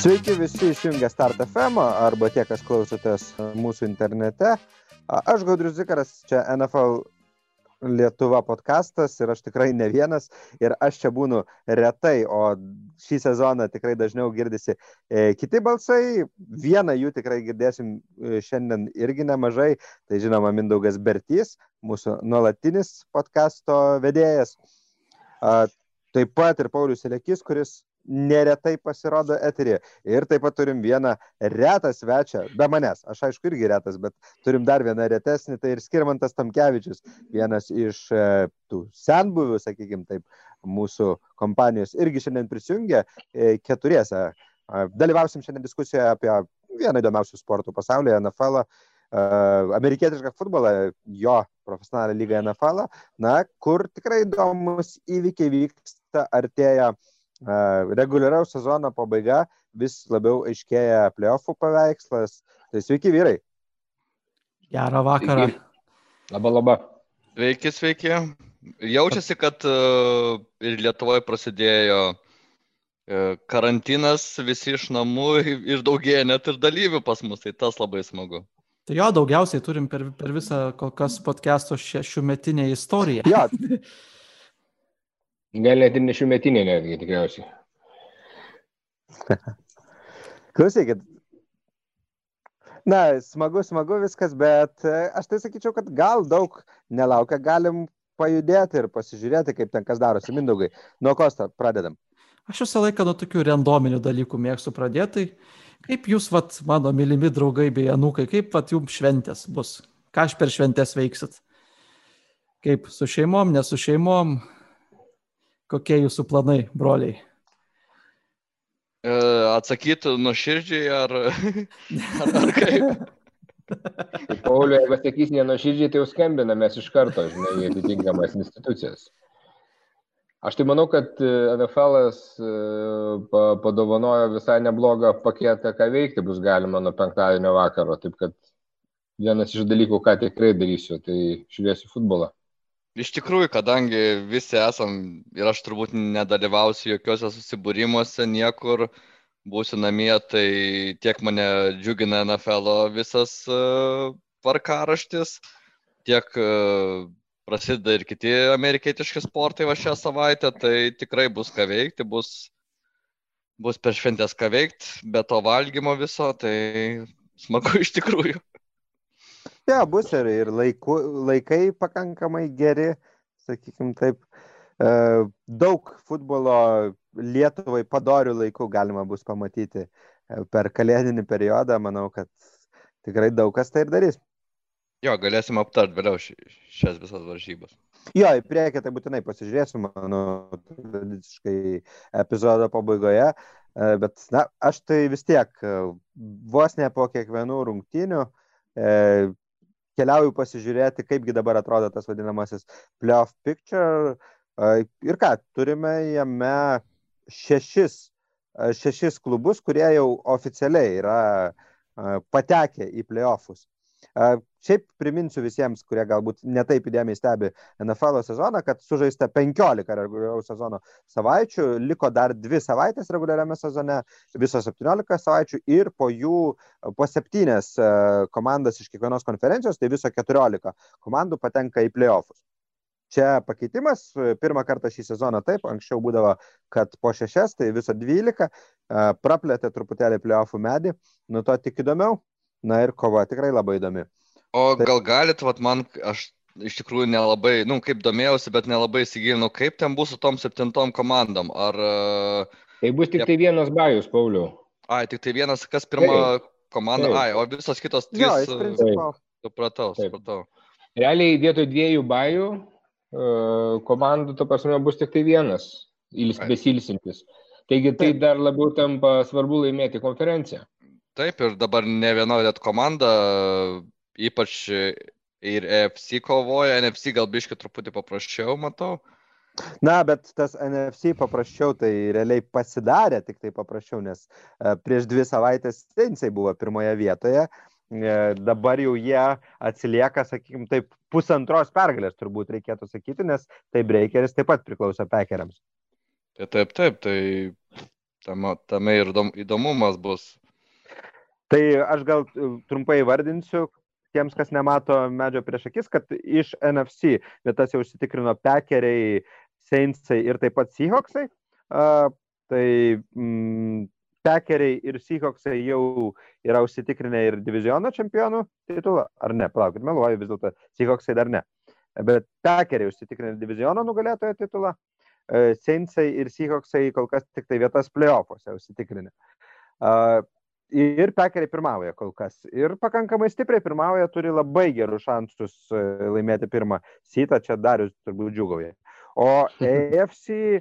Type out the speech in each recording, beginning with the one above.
Sveiki visi išjungę Start FM arba tie, kas klausotės mūsų internete. Aš Gaudrius Zikaras, čia NFL Lietuva podkastas ir aš tikrai ne vienas ir aš čia būnu retai, o šį sezoną tikrai dažniau girdisi e, kiti balsai. Vieną jų tikrai girdėsim e, šiandien irgi nemažai. Tai žinoma, Mindaugas Bertys, mūsų nuolatinis podkasto vedėjas. Taip pat ir Paulius Elekis, kuris neretai pasirodo eterį. Ir taip pat turim vieną retą svečią, be manęs, aš aišku irgi retas, bet turim dar vieną retesnį, tai ir Skirmantas Tamkevičius, vienas iš e, tų senbuvių, sakykime taip, mūsų kompanijos irgi šiandien prisijungia e, keturiese. Dalyvausim šiandien diskusijoje apie vieną įdomiausių sportų pasaulyje, NFL. Uh, amerikietišką futbolą, jo profesionalią lygą NFL, na, kur tikrai įdomus įvykiai vyksta, artėja uh, reguliaraus sezono pabaiga, vis labiau aiškėja playoffų paveikslas. Tai sveiki vyrai. Gerą vakarą. Labą, labą. Sveiki, sveiki. Jaučiasi, kad uh, ir Lietuvoje prasidėjo uh, karantinas, visi iš namų ir daugėja net ir dalyvių pas mus, tai tas labai smagu. Tai jo, daugiausiai turim per, per visą kol kas podcast'o šių metinę istoriją. Jo, Gal net ir nešimetinė netgi tikriausiai. Klausykit. Na, smagu, smagu viskas, bet e, aš tai sakyčiau, kad gal daug nelaukia, galim pajudėti ir pasižiūrėti, kaip ten kas darosi. Mindaugai, nuo kosto pradedam. Aš visą laiką nuo tokių randominių dalykų mėgstu pradėti. Kaip jūs, vat, mano mylimi draugai bei anūkai, kaip vat, jums šventės bus? Ką aš per šventės veiksit? Kaip su šeimom, ne su šeimom, Kokie jūsų planai, broliai? E, Atsakyti nuoširdžiai ar, ar, ar kaip? Tai Pauliu, jeigu sakys nenuoširdžiai, tai jau skambina mes iš karto, žinai, į atitinkamas institucijas. Aš tai manau, kad e, NFL e, padovanojo visai neblogą paketą, ką veikti bus galima nuo penktadienio vakaro. Taip kad vienas iš dalykų, ką tikrai darysiu, tai žiūrėsiu futbolą. Iš tikrųjų, kadangi visi esam ir aš turbūt nedalyvausiu jokiuose susibūrimuose, niekur būsiu namie, tai tiek mane džiugina NFL visas uh, tvarkaraštis, tiek uh, prasideda ir kiti amerikietiški sportai va šią savaitę, tai tikrai bus ką veikti, bus, bus per šventės ką veikti, be to valgymo viso, tai smagu iš tikrųjų. Jo, bus ir, ir laiku, laikai pakankamai geri, sakykim taip. E, daug futbolo Lietuvai padorių laikų galima bus pamatyti e, per kalėdinį periodą. Manau, kad tikrai daug kas tai ir darys. Jo, galėsim aptart vėliau šias visas varžybas. Jo, į priekį tai būtinai pasižiūrėsiu, manau, tradiciškai epizodo pabaigoje. E, bet, na, aš tai vis tiek vos ne po kiekvienų rungtynių keliauju pasižiūrėti, kaipgi dabar atrodo tas vadinamasis playoff picture. Ir ką, turime jame šešis, šešis klubus, kurie jau oficialiai yra patekę į playoffus. Šiaip priminsiu visiems, kurie galbūt netaip įdėmiai stebi NFL sezoną, kad sužaista 15 reguliaraus sezono savaičių, liko dar 2 savaitės reguliariame sezone, viso 17 savaičių ir po jų po 7 komandas iš kiekvienos konferencijos, tai viso 14 komandų patenka į playoffus. Čia pakeitimas, pirmą kartą šį sezoną taip, anksčiau būdavo, kad po šešias, tai viso 12, praplėtė truputėlį playoffų medį, nuo to tik įdomiau, na ir kova tikrai labai įdomi. O gal galit, vat, man, aš iš tikrųjų nelabai, nu, kaip domėjausi, bet nelabai įsigilinau, kaip ten bus su tom septintom komandom. Ar... Tai bus tik tai vienas bajus, Pauliau. Ai, tik tai vienas, kas pirma taip, komanda, taip. ai, o visos kitos trys. Jo, principo... supratau, supratau. Realiai vietoj dviejų bajų komandų, to prasme, bus tik tai vienas, besilsintis. Taigi tai dar labiau tampa svarbu laimėti konferenciją. Taip, ir dabar ne viena net komanda ypač ir EFC kovoja, NFC gal biškai truputį paprasčiau, matau. Na, bet tas NFC paprasčiau, tai realiai pasidarė tik tai paprasčiau, nes e, prieš dvi savaitės Steinsai buvo pirmoje vietoje, e, dabar jau jie atsilieka, sakykime, taip pusantros pergalės turbūt reikėtų sakyti, nes tai Breakeris taip pat priklauso Pekeriams. Tai taip, taip, tai tame, tame ir įdomumas bus. Tai aš gal e, trumpai vardinsiu, tiems, kas nemato medžio prieš akis, kad iš NFC vietas jau užsitikrino Pekeriai, Saintsai ir taip pat Seahawksai. Uh, tai mm, Pekeriai ir Seahawksai jau yra užsitikrinę ir diviziono čempionų titulą, ar ne, palaukit, meluoju vis dėlto, Seahawksai dar ne. Bet Pekeriai užsitikrinę diviziono nugalėtojo titulą, Saintsai ir Seahawksai kol kas tik tai vietas playoffuose užsitikrinę. Uh, Ir pekeriai pirmauja kol kas. Ir pakankamai stipriai pirmauja, turi labai gerus šansus e, laimėti pirmą sitą, čia darius turbūt džiugauja. O AFC,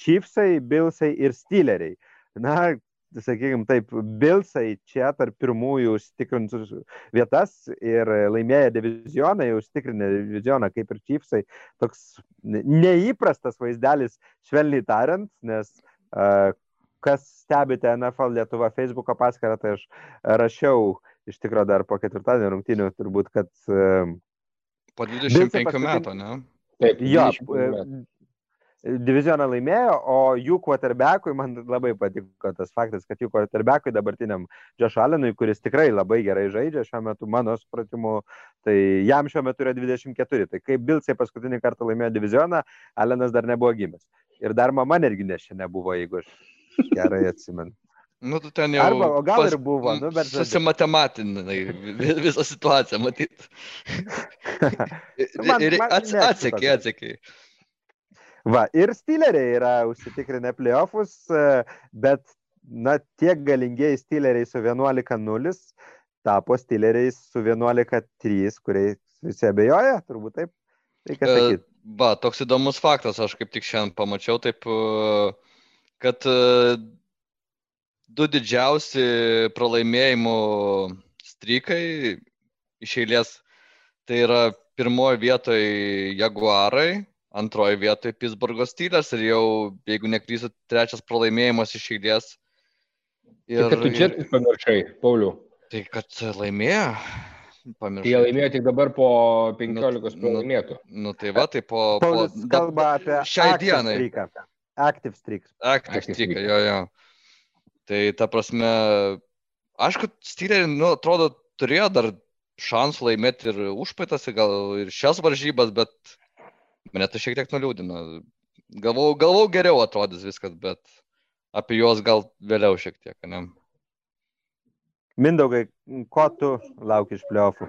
Chiefsai, Billsai ir Steeleriai. Na, sakykime taip, Bilsai čia tarp pirmųjų užtikrintus vietas ir laimėję divizioną, jau užtikrinę divizioną kaip ir Chiefsai. Toks neįprastas vaizdelis, švelniai tariant, nes uh, kas stebite NFL Lietuva Facebook'o paskyrą, tai aš rašiau iš tikrųjų dar po ketvirtadienio rungtynių turbūt, kad... Po 25 paskutin... metų, ne? Taip, jo, divizioną laimėjo, o jų quarterbackui, man labai patiko tas faktas, kad jų quarterbackui dabartiniam Josh Allenui, kuris tikrai labai gerai žaidžia šiuo metu, mano supratimu, tai jam šiuo metu yra 24. Tai kai Bilsai paskutinį kartą laimėjo divizioną, Allenas dar nebuvo gimęs. Ir dar mama netgi nešia nebuvo, jeigu aš Gerai atsimenu. Nu, tu ten jau. Arba, o gal pas, ir buvo, nu, bet. Susimatematinai visą situaciją, matyt. man, ir atsekė, atsekė. Va, ir Steeleriai yra užsitikrinę playoffus, bet, na, tiek galingieji Steeleriai su 11-0 tapo Steeleriais su 11-3, kuriais visi abejoja, turbūt taip. Reikia sakyti. Va, toks įdomus faktas, aš kaip tik šiandien pamačiau, taip uh, kad e, du didžiausi pralaimėjimų strykai iš eilės, tai yra pirmoji vietoje Jaguarai, antroji vietoje Pittsburgho stylės ir jau, jeigu neklysiu, trečias pralaimėjimas iš eilės. Ir, tai, kad tu čia pamiršai, Pauliu. Tai kad laimėjo. Pamiršau. Jie laimėjo tik dabar po 15 nu, pralaimėtų. Nu, nu tai va, tai po... Paulius po kalba apie šiai dienai. Stryką. Active streak. Active, Active streak, jo, jo. Tai ta prasme, aišku, Steeleriai, nu, atrodo, turėjo dar šansų laimėti ir užpaitas, gal ir šias varžybas, bet mane tai šiek tiek nuliūdino. Galvau, galvau geriau atrodys viskas, bet apie juos gal vėliau šiek tiek, ne? Mindaugai, ko tu lauki iš pliofų?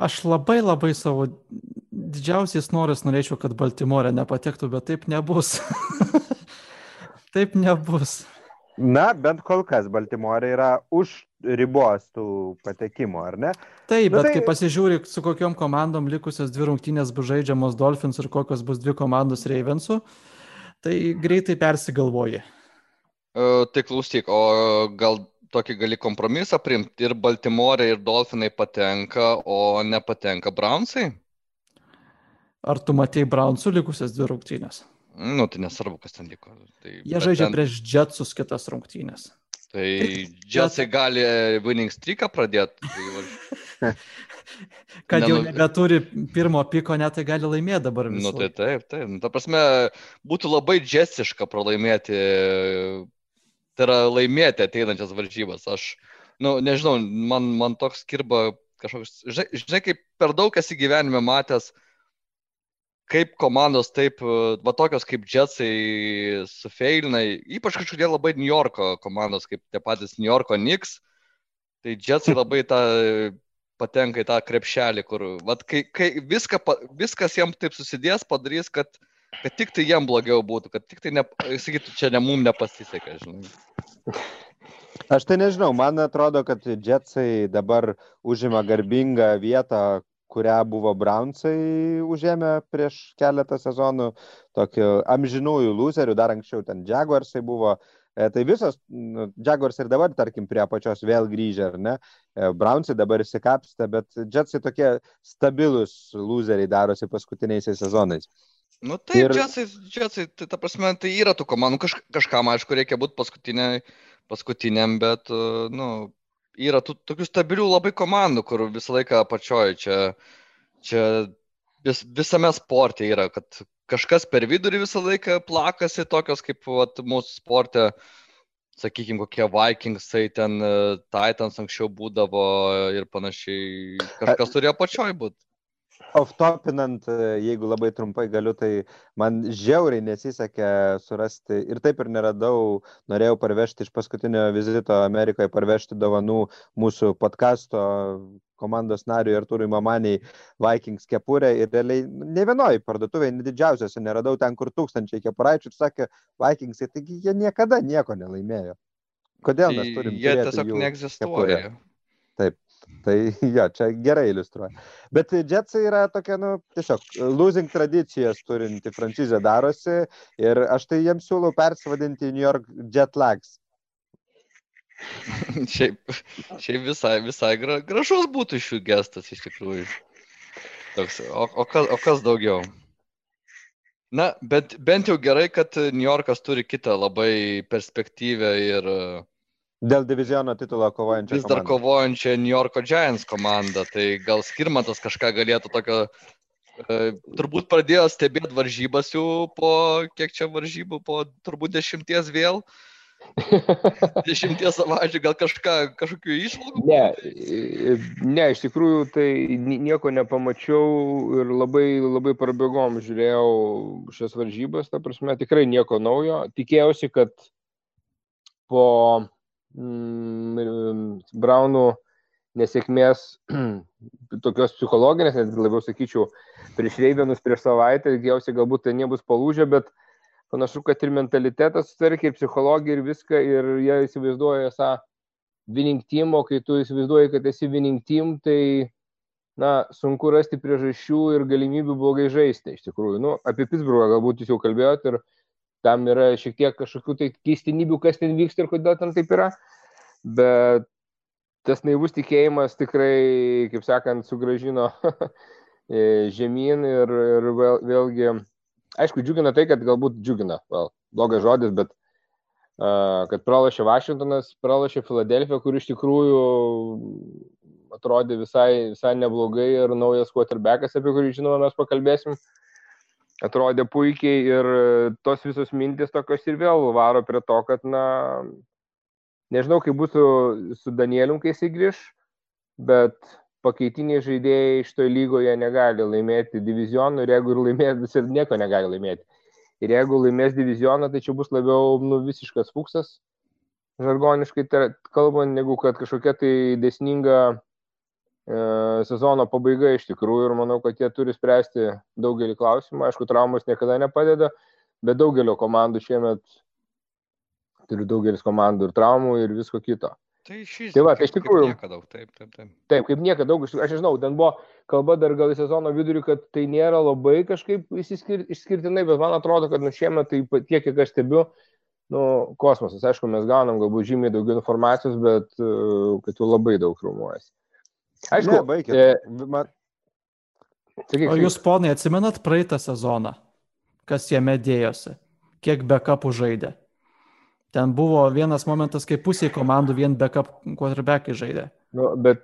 Aš labai labai savo didžiausias noras norėčiau, kad Baltimorė nepatektų, bet taip nebus. taip nebus. Na, bent kol kas Baltimorė yra už ribos tų patekimų, ar ne? Taip, bet tai... kai pasižiūri, su kokiom komandom likusios dvi rungtynės bus žaidžiamos Dolphins ir kokios bus dvi komandos Ravensų, tai greitai persigalvoji. Uh, tai klausyk, o gal tokį gali kompromisą priimti ir Baltimorė ir Dolfinai patenka, o nepatenka Brownsai? Ar tu matėjai Brownsų likusias dvi rungtynės? Nu, tai nesvarbu, kas ten liko. Tai, Jie žaidžia ten... prieš Jetsus kitas rungtynės. Tai Jetsai gali winning streaką pradėti. Tai... Kad jau nebeturi pirmo piko, net tai gali laimėti dabar. Visų. Nu, tai taip, taip. Nu, ta prasme, būtų labai džesiška pralaimėti, tai yra laimėti ateinančias varžybas. Aš, nu, nežinau, man, man toks kirba kažkoks, žinai, žinai, kaip per daug esi gyvenime matęs, uh, kaip komandos taip, e, va tokios kaip Jetsai sufeilina, ypač kažkodėl labai New Yorko komandos, kaip tie patys New Yorko Knicks, tai Jetsai labai tą patenka į tą krepšelį, kur vat, kai, kai viską, viskas jam taip susidės, padarys, kad, kad tik tai jam blogiau būtų, kad tik tai, ne, sakytų, čia ne mum nepasisekė, žinai. Aš tai nežinau, man atrodo, kad Jetsai dabar užima garbingą vietą kurią buvo Brownsai užėmę prieš keletą sezonų, tokiu amžinųjų loserių, dar anksčiau ten Jaguarsai buvo. E, tai visos, nu, Jaguars ir dabar, tarkim, prie apačios vėl grįžę, ar ne? E, Brownsai dabar įsikapstė, bet Jetsai tokie stabilus loseriai darosi paskutiniais sezonais. Nu taip, ir... Jetsai, Jetsai, tai ta prasme, tai yra tų komandų, Kaž, kažkam, aišku, reikia būti paskutiniam, paskutiniam bet, nu, yra tų, tokių stabilių labai komandų, kur visą laiką apačioje čia, čia vis, visame sporte yra, kad kažkas per vidurį visą laiką plakasi, tokios kaip vat, mūsų sporte, sakykime, kokie Vikingsai, ten e, Titans anksčiau būdavo ir panašiai. Kažkas turėjo pačioj būti off-topinant, jeigu labai trumpai galiu, tai man žiauriai nesisekė surasti ir taip ir neradau, norėjau parvežti iš paskutinio vizito Amerikoje, parvežti dovanų mūsų podkasto komandos nariui Artūrui Mamaniai Vikings kepurę ir realiai ne vienoje parduotuvėje, ne didžiausiose, neradau ten, kur tūkstančiai kepuraičių ir sakė, Vikingsai, taigi jie niekada nieko nelaimėjo. Kodėl mes turim? Jie tiesiog neegzistuoja. Kepurę? Tai jo, čia gerai iliustruoja. Bet Jetsai yra tokia, nu, tiesiog losing tradicijas turinti francizė darosi ir aš tai jiems siūlau persivadinti New York Jetlags. šiaip, šiaip visai, visai gra, gražus būtų šių gestas iš tikrųjų. Toks, o, o, kas, o kas daugiau? Na, bet bent jau gerai, kad New Yorkas turi kitą labai perspektyvę ir uh, Dėl diviziono titulo kovojančio. Vis dar kovojančia New Yorko Giants komanda, tai gal skirmatas kažką galėtų tokio, e, turbūt pradėjo stebėti varžybas jau po, kiek čia varžybų, po turbūt dešimties vėl. Dešimties savaičių gal kažką, kažkokių išvalgų? Ne, ne, iš tikrųjų tai nieko nepamačiau ir labai, labai prabėgom žiūrėjau šias varžybas, ta prasme tikrai nieko naujo. Tikėjausi, kad po Braunų nesėkmės, tokios psichologinės, net labiau sakyčiau, prieš Reivenus prieš savaitę, ilgiausiai galbūt tai nebus palūžę, bet panašu, kad ir mentalitetas sutvarkė, ir psichologija, ir viską, ir jie įsivaizduoja esą winning team, o kai tu įsivaizduoji, kad esi winning team, tai, na, sunku rasti priežasčių ir galimybių blogai žaisti, iš tikrųjų. Nu, apie Pittsburghą galbūt jūs jau kalbėjote ir tam yra šiek tiek kažkokių tai keistinybių, kas ten vyksta ir kodėl ten taip yra, bet tas naivus tikėjimas tikrai, kaip sakant, sugražino žemyn ir, ir vėl, vėlgi, aišku, džiugina tai, kad galbūt džiugina, well, blogas žodis, bet uh, kad pralašė Vašingtonas, pralašė Filadelfija, kur iš tikrųjų atrodė visai, visai neblogai ir naujas quarterbackas, apie kurį žinoma mes pakalbėsim. Uh, atrodė puikiai ir tos visos mintis tokios ir vėl varo prie to, kad, na, nežinau, kaip bus su, su Danielium, kai jisai grįž, bet pakeitiniai žaidėjai to lygoje negali laimėti divizionų ir jeigu ir laimės, visi nieko negali laimėti. Ir jeigu laimės divizioną, tai čia bus labiau nu, visiškas fuksas, žargoniškai kalbant, negu kad kažkokia tai desninga E, sezono pabaiga iš tikrųjų ir manau, kad jie turi spręsti daugelį klausimų. Aišku, traumos niekada nepadeda, bet daugelio komandų šiemet turi daugelis komandų ir traumų ir visko kito. Tai šis. Tai va, tai iš tikrųjų. Kaip niekada daug, taip, taip, taip. Taip, kaip niekada daug, aš nežinau, ten buvo kalba dar gal į sezono vidurį, kad tai nėra labai kažkaip išskirtinai, bet man atrodo, kad nu šiemet tai tiek, kiek aš stebiu, nu, kosmosas. Aišku, mes gaunam galbūt žymiai daugiau informacijos, bet uh, kad jau labai daug rumuojasi. Aišku, ne, baigit. E, man... Sakyk, o jūs, ponai, atsimenat praeitą sezoną, kas jame dėjosi, kiek backupų žaidė? Ten buvo vienas momentas, kai pusė komandų vien backup quarterbackai žaidė. Nu, bet,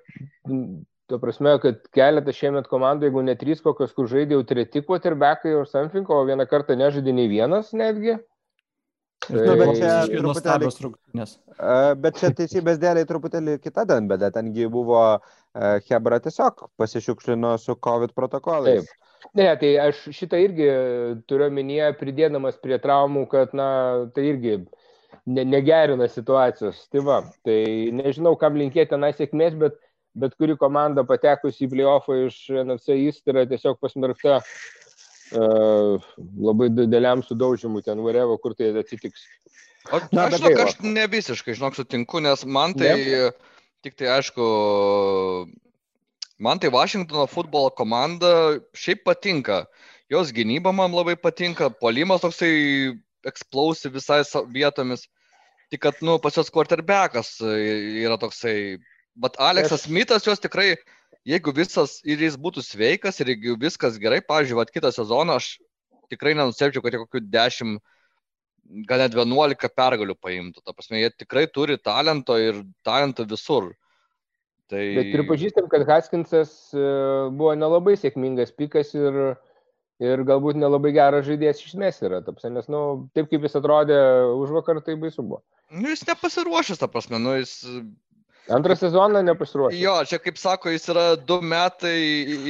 tuo prasme, kad keletą šiemet komandų, jeigu ne trys kokios, kur žaidė jau treti quarterbackai ar something, o vieną kartą nežaidė nei vienas netgi. Nu, bet čia rungtynės. Bet čia teisybės dėliai truputėlį kita dan, bet tengi buvo Hebra tiesiog pasišiukšlino su COVID protokolais. Taip. Ne, tai aš šitą irgi turiu minėję, pridėdamas prie traumų, kad, na, tai irgi ne, negerina situacijos. Tai va, tai nežinau, kam linkėti tenai sėkmės, bet bet kuri komanda patekusi į playoffą iš NFC East yra tiesiog pasmerkta labai dideliam sudaužimui ten, whatever, kur tai atsitiks. O, Na, aš, žinok, aš ne visiškai, žinok, sutinku, nes man tai, ne? tik tai aišku, man tai Vašingtono futbolo komanda šiaip patinka. Jos gynyba man labai patinka, polimas toksai explosive visai vietomis. Tik kad, nu, pas jos quarterbackas yra toksai. Bet Aleksas Smithas jos tikrai jeigu visas ir jis būtų sveikas ir jeigu viskas gerai, pavyzdžiui, vat, kitą sezoną aš tikrai nenustepčiau, kad jie kokių 10, gal net 11 pergalių paimtų. Ta prasme, jie tikrai turi talento ir talento visur. Tai... Bet pripažįstam, kad Haskinsas e, buvo nelabai sėkmingas pikas ir ir galbūt nelabai geras žaidėjas iš esmės yra, tapsi, nes, nu, taip kaip jis atrodė už vakar, tai baisu buvo. Nu, jis nepasiruošęs, ta prasme, nu, jis... Antrą sezoną nepasiruošęs. Jo, čia kaip sako, jis yra du metai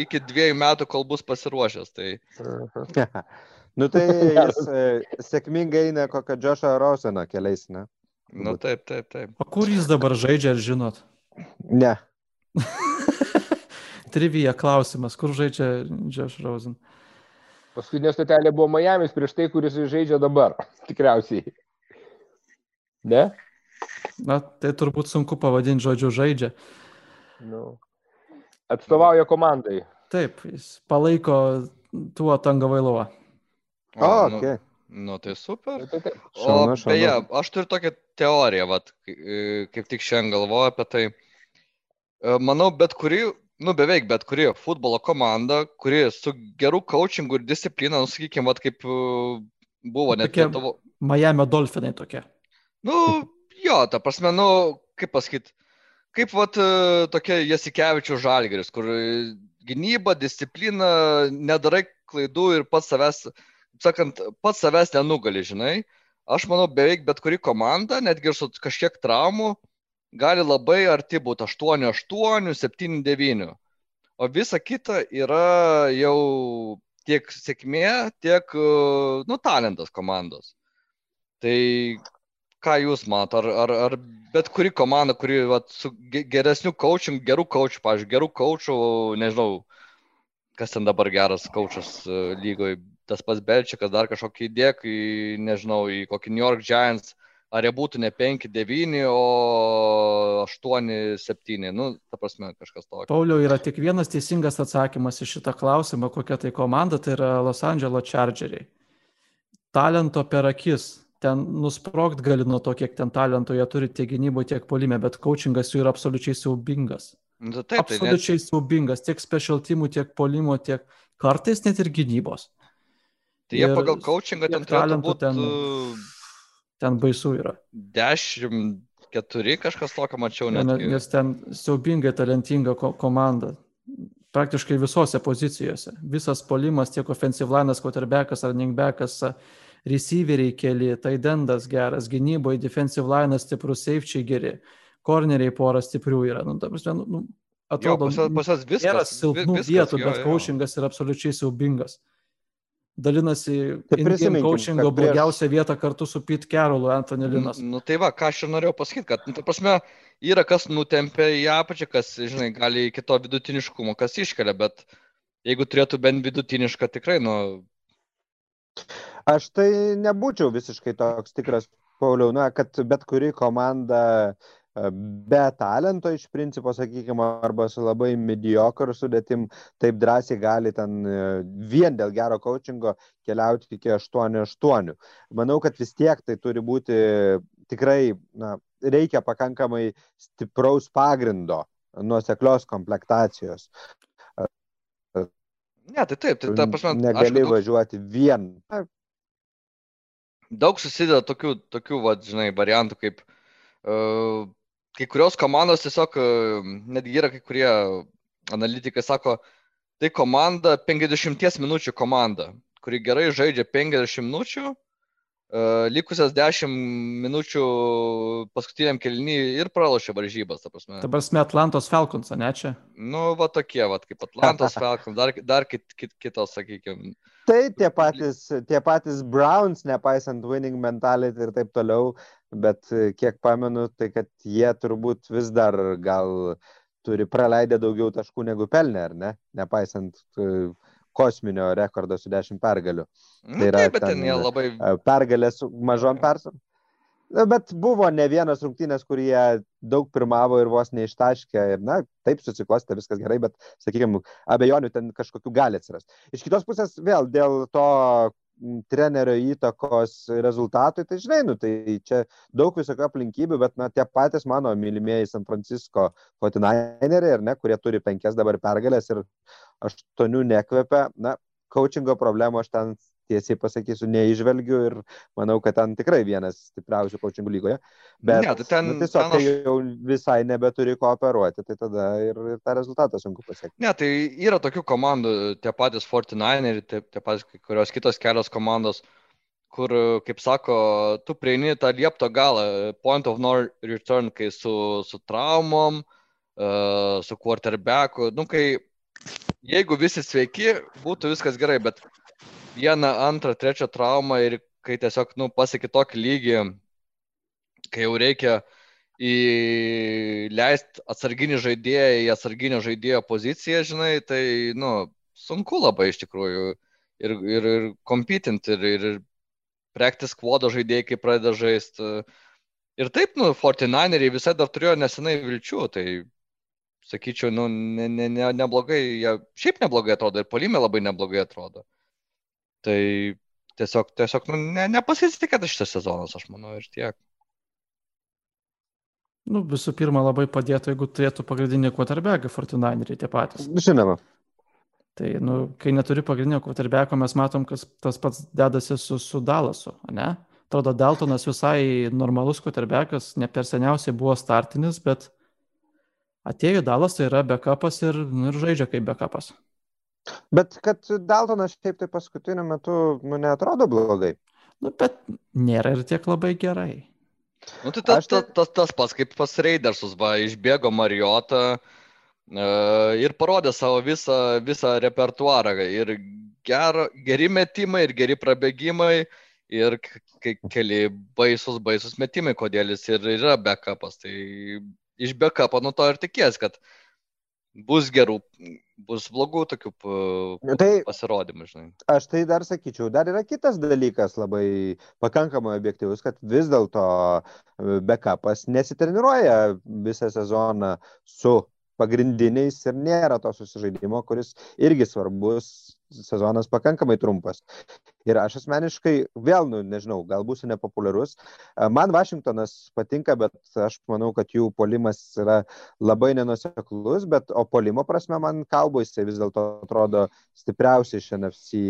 iki dviejų metų, kol bus pasiruošęs. Tai... Mhm. nu tai jis e, sėkmingai eina kokią Džošą Roseną keliais, ne? Nu, taip, taip, taip. O kur jis dabar žaidžia, ar žinot? Ne. Trivija klausimas, kur žaidžia Josh Rosen? Paskutinė stotelė buvo Miami's prieš tai, kuris žaidžia dabar. Tikriausiai. Ne? Na, tai turbūt sunku pavadinti žodžiu žaidžia. Nu. Atstovauja komandai. Taip, jis palaiko tuo Tangavailovą. O, O, nu, okay. nu, tai super. Nu, tai taip. O Šaunu, šaunu. beje, aš turiu tokią teoriją, vat, kai- kaip tik šiandien galvoju apie tai. E, Manau, bet kuri, nu beveik bet kuri futbolo komanda, kuri su geru coachingu ir disciplina, nu sakykime, vat, kaip e, buvo net Lietuvo. Miami Dolphinai tokie. Nu, jo, ta prasme, nu, kaip pasakyti, kaip vat e, tokia Jasikevičių žalgeris, kur e, gynyba, disciplina, nedarai klaidų ir pats savęs, sakant, pats savęs nenugali, žinai. Aš manau, beveik bet kuri komanda, netgi ir su kažkiek traumų, gali labai arti būti 8-8, 7-9. O visa kita yra jau tiek sėkmė, tiek, e, nu, talentas komandos. Tai ką jūs matot, ar, ar, ar bet kuri komanda, kuri vat, su ge- geresniu coaching, gerų coachų, pavyzdžiui, gerų coachų, nežinau, kas ten dabar geras coachas lygoje, tas pats Belčikas, dar kažkokį įdėk į, nežinau, į kokį New York Giants, ar jie būtų ne 5-9, o 8-7, nu, ta prasme, kažkas tokio. Pauliau yra tik vienas teisingas atsakymas į šitą klausimą, kokia tai komanda, tai yra Los Angeles Chargeriai. Talento per akis. Ten nusprogt gali nuo to, kiek ten talento jie turi tiek gynyboje, tiek polime, bet coachingas jų yra absoliučiai siaubingas. Nu, tai taip, tai net, absoliučiai siaubingas, tiek special teamų, tiek polimo, tiek kartais net ir gynybos. tai jie ir pagal coachingą ten turėtų būti ten- Ten baisu yra. 10-4 kažkas tokio mačiau Ne, net. ne- Nes ten siaubingai talentinga ko komanda. Praktiškai visose pozicijose. Visas polimas, tiek offensive linas, quarterbackas, running backas, receiveriai keli, taidendas geras, gynyboje defensive linas stiprus, safečiai geri, corneriai pora stiprių yra. Nu, ta prasme, nu, nu, Jo, atrodo, pas juos- pas juos viskas. vi- silpnų viskas, vietų, jo, bet jo. coachingas yra absoliučiai siaubingas. Dalinasi Tai coachingo prieš- blogiausią vietą kartu su Pete Carrollu, Anthony Linas. Nu tai va, ką aš ir norėjau pasakyti, kad, nu, ta prasme, yra kas nutempia į apačią, kas, žinai, gali iki to vidutiniškumo, kas iškelia, bet jeigu turėtų bent vidutinišką, tikrai, nu, Aš tai nebūčiau visiškai toks tikras, Pauliau, na, kad bet kuri komanda e, be talento iš principo, sakykime, arba su labai mediocre sudėtim, taip drąsiai gali ten e, vien dėl gero coachingo keliauti iki 8-8. Manau, kad vis tiek tai turi būti tikrai, na, reikia pakankamai stipraus pagrindo, nuoseklios komplektacijos. Ne, tai taip, tai ta prasme, Negali daug, važiuoti vien. Daug susideda tokių, tokių, va, žinai, variantų, kaip uh, kai kurios komandos tiesiog, uh, netgi yra kai kurie analitikai sako, tai komanda 50 minučių komanda, kuri gerai žaidžia 50 minučių, likusias 10 minučių paskutiniam kelnį ir pralošia varžybas, ta prasme. Ta prasme, Atlantos Falcons, ne čia? Nu, va tokie, va, kaip Atlantos Falcons, dar, dar kit, kit, kitos, sakykime. Tai tie patys, tie patys Browns, nepaisant winning mentality ir taip toliau, bet e, kiek pamenu, tai kad jie turbūt vis dar gal turi praleidę daugiau taškų negu pelnė, ar ne? Nepaisant e, kosminio rekordo su 10 pergalių. Nu, Tai yra taip, bet ten ten, jie labai... E, Pergalė su mažom persvarom. Bet buvo ne vienas rungtynės, kur jie daug pirmavo ir vos neištaškė. Ir, na, taip susiklostė viskas gerai, bet, sakykime, abejonių ten kažkokių gali atsirasti. Iš kitos pusės, vėl dėl to trenerio įtakos rezultatui, tai žinai, nu, tai čia daug visokių aplinkybių, bet, na, tie patys mano mylimieji San Francisco 49eriai, ar ne, kurie turi penkias dabar pergalės ir aštuonių nekvepia, na, coachingo problemų aš ten tiesiai pasakysiu, neižvelgiu ir manau, kad ten tikrai vienas stipriausių kočingų lygoje. Bet Ne, tai ten- nu, tiesiog, ten kai aš- jau visai nebeturi ko operuoti, tai tada ir, ir tą rezultatą sunku pasiekti. Ne, tai yra tokių komandų, tie patys 49 ir tie, tie patys kai kurios kitos kelios komandos, kur, kaip sako, tu prieini tą liepto galą, point of no return, kai su, su traumom, uh, su quarterbacku, nu kai jeigu visi sveiki, būtų viskas gerai, bet vieną, antrą, trečią traumą ir kai tiesiog, nu, pasiekė tokį lygį, kai jau reikia įleisti atsarginį žaidėją į atsarginio žaidėjo poziciją, žinai, tai, nu, sunku labai iš tikrųjų ir, ir, ir kompitinti, ir, ir practice squado žaidėjai, kai pradeda žaisti. Ir taip, nu, 49eriai visai dar turėjo nesenai vilčių, tai sakyčiau, nu, ne, ne, ne, neblogai, jie šiaip neblogai atrodo ir polime labai neblogai atrodo. Tai tiesiog, tiesiog nu, ne, nepasisekė šitas sezonas, aš manau, ir tiek. Nu, visų pirma, labai padėtų, jeigu turėtų pagrindinį quarterbacką Fortinaineriai tie patys. Žinoma. Tai, nu, kai neturi pagrindinio quarterbacko, mes matom, kas tas pats dedasi su, su Dalasu, ne? Atrodo, Daltonas visai normalus quarterbackas, ne per seniausiai buvo startinis, bet atėjo Dalas, tai yra backupas ir, nu, ir žaidžia kaip backupas. Bet kad Daltonas šiaip tai paskutiniu metu, nu, neatrodo blogai. Nu, bet nėra ir tiek labai gerai. Nu, tai tas, tai- tas, tas, pats kaip pas Raidersus, va, išbėgo Marijota uh, ir parodė savo visą, visą repertuarą. Ir gero, geri metimai, ir geri prabėgimai, ir keli baisus, baisus metimai, kodėl jis ir yra backupas. Tai iš backupo nuo to ir tikės, kad bus gerų, bus blogų tokių pa- Tai pasirodymų, žinai. aš tai dar sakyčiau, dar yra kitas dalykas labai pakankamai objektyvus, kad vis dėlto e, backupas nesitreniruoja visą sezoną su pagrindiniais ir nėra to susižaidimo, kuris irgi svarbus, sezonas pakankamai trumpas. Ir aš asmeniškai, vėl, nu, nežinau, gal būsiu nepopuliarus, man Vašingtonas patinka, bet aš manau, kad jų polimas yra labai nenuseklus, bet o polimo prasme man Cowboysai vis dėlto atrodo stipriausiai iš NFC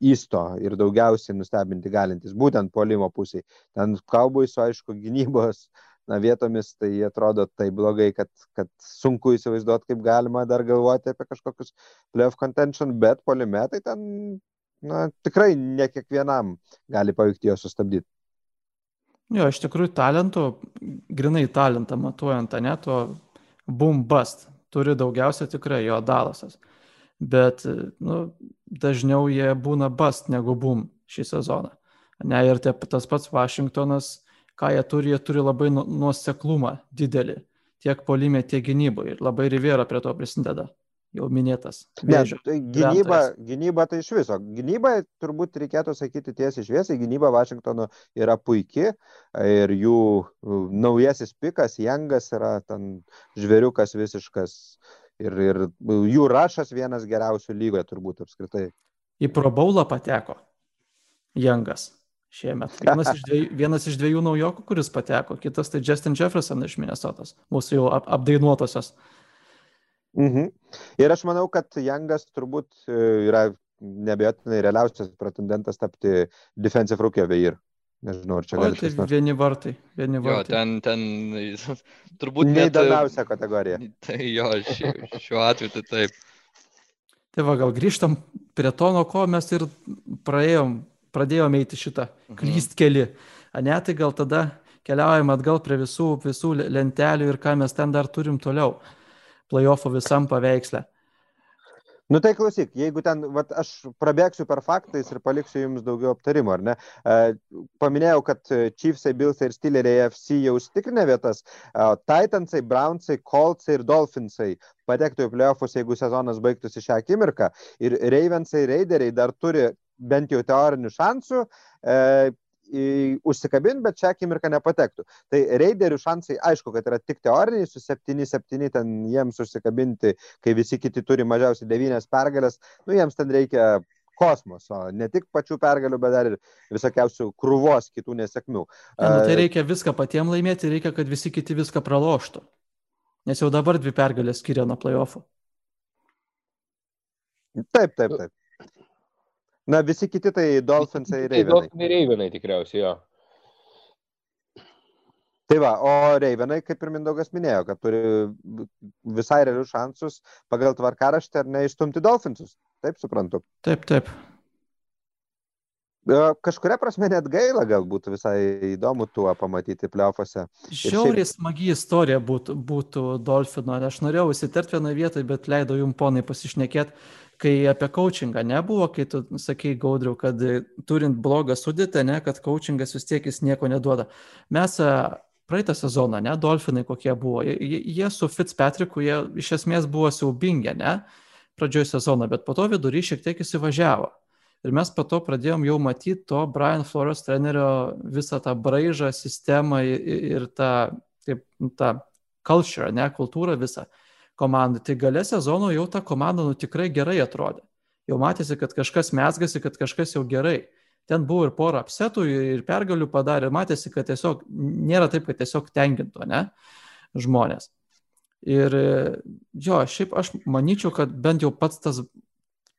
įsto ir daugiausiai nustebinti galintis, būtent polimo pusiai. Ten Cowboysų, aišku, gynybos na, vietomis tai atrodo taip blogai, kad, kad sunku įsivaizduoti, kaip galima dar galvoti apie kažkokius playoff contention, bet polime tai ten na, tikrai ne kiekvienam gali pavykti jo sustabdyti. Jo, iš tikrųjų talentų, grinai talentą matuojant, ne, to boom bust turi daugiausia tikrai jo Dalasas. Bet, nu, dažniau jie būna bust negu boom šį sezoną. Ne, ir te, tas pats Vašingtonas, ką jie turi, jie turi labai nu- nuoseklumą didelį. Tiek polime, tiek gynyboje. Ir labai Rivera prie to prisideda. Jau minėtas. Ne, Vėžio. tai gynyba, gynyba tai iš viso. Gynyba turbūt reikėtų sakyti tiesiai šviesiai. Gynyba Vašingtono yra puikia ir jų naujasis pikas, Jangas yra ten žvėriukas visiškas. Ir, ir jų rašas vienas geriausių lygoje turbūt apskritai. Į Pro Bowlą pateko Jangas šiemet. Vienas iš, dviejų, vienas iš dviejų naujokų, kuris pateko, kitas tai Justin Jefferson iš Minnesotos, mūsų jau ap apdainuotosios. Mhm. Ir aš manau, kad Jangas turbūt e, yra nebejotinai realiausias pretendentas tapti Defensive Rookie of the Year. Nežinau, ar čia gali tai vieni vartai, vieni Jo, vartai. ten, ten turbūt net... Neįdomiausia kategorija. Tai jo, šiuo, šiuo atveju tai taip. Tai va, gal grįžtam prie to, nuo ko mes ir praėjom, pradėjome eiti šitą Mhm. klyst keli. Ane, tai gal tada keliaujam atgal prie visų, visų lentelių ir ką mes ten dar turim toliau. Playoffo visam paveiksle. Nu tai klausyk, jeigu ten, vat, aš prabėgsiu per faktais ir paliksiu jums daugiau aptarimo, ar ne? Paminėjau, kad Chiefsai, Billsai ir Steeleriai FC jau užtikrinę vietas, Titansai, Brownsai, Coltsai ir Dolphinsai patektų į playoffus, jeigu sezonas baigtųsi šią akimirką. Ir Ravensai, Raideriai dar turi bent jau teorinių šansų. E, užsikabinti, bet šią akimirką nepatektų. Tai raiderių šansai, aišku, kad yra tik teoriniai, su 7-7 ten jiems užsikabinti, kai visi kiti turi mažiausiai 9 pergalės, nu jiems ten reikia kosmoso, ne tik pačių pergalių, bet dar ir visokiausių krūvos kitų nesėkmių. Ne, nu, tai reikia viską patiems laimėti, reikia, kad visi kiti viską praloštų. Nes jau dabar dvi pergalės skiria nuo playoffų. Taip, taip, taip. Na, visi kiti tai Dolphinsai ir Tai Ravenai. Dolphinai Reivenai tikriausiai, jo. Tai va, o Ravenai, kaip ir Mindaugas minėjo, kad turi visai realius šansus pagal tvarkaraštį ar neišstumti Dolphinsus. Taip suprantu. Taip, taip. Kažkuria prasme net gaila galbūt visai įdomu tuo pamatyti pliaufuose. Žiauriai smagi istorija būtų, būtų Dolfino. Aš norėjau įsiterti vieną vietą, bet leidau jum ponai pasišnekėti, kai apie coachingą nebuvo, kai tu sakei gaudriau, kad turint blogą sudėtę, ne, kad coachingas vis tiek jis nieko neduoda. Mes praeitą sezoną, ne, Dolfinai kokie buvo, jie, jie- su Fitzpatricku, jie iš esmės buvo siaubingi, ne, pradžioje sezono, bet po to vidury šiek tiek įsivažiavo. Ir mes po to pradėjom jau matyti to Brian Flores trenerio visą tą braižą, sistemą ir tą, kaip, nu, tą culture, ne, kultūrą visą komandai. Tai gale sezono jau ta komanda nu, tikrai gerai atrodė. Jau matėsi, kad kažkas mesgasi, kad kažkas jau gerai. Ten buvo ir pora apsetų, ir pergalių padarė, matėsi, kad tiesiog nėra taip, kad tiesiog tenkintų, ne, žmonės. Ir jo, šiaip aš manyčiau, kad bent jau pats tas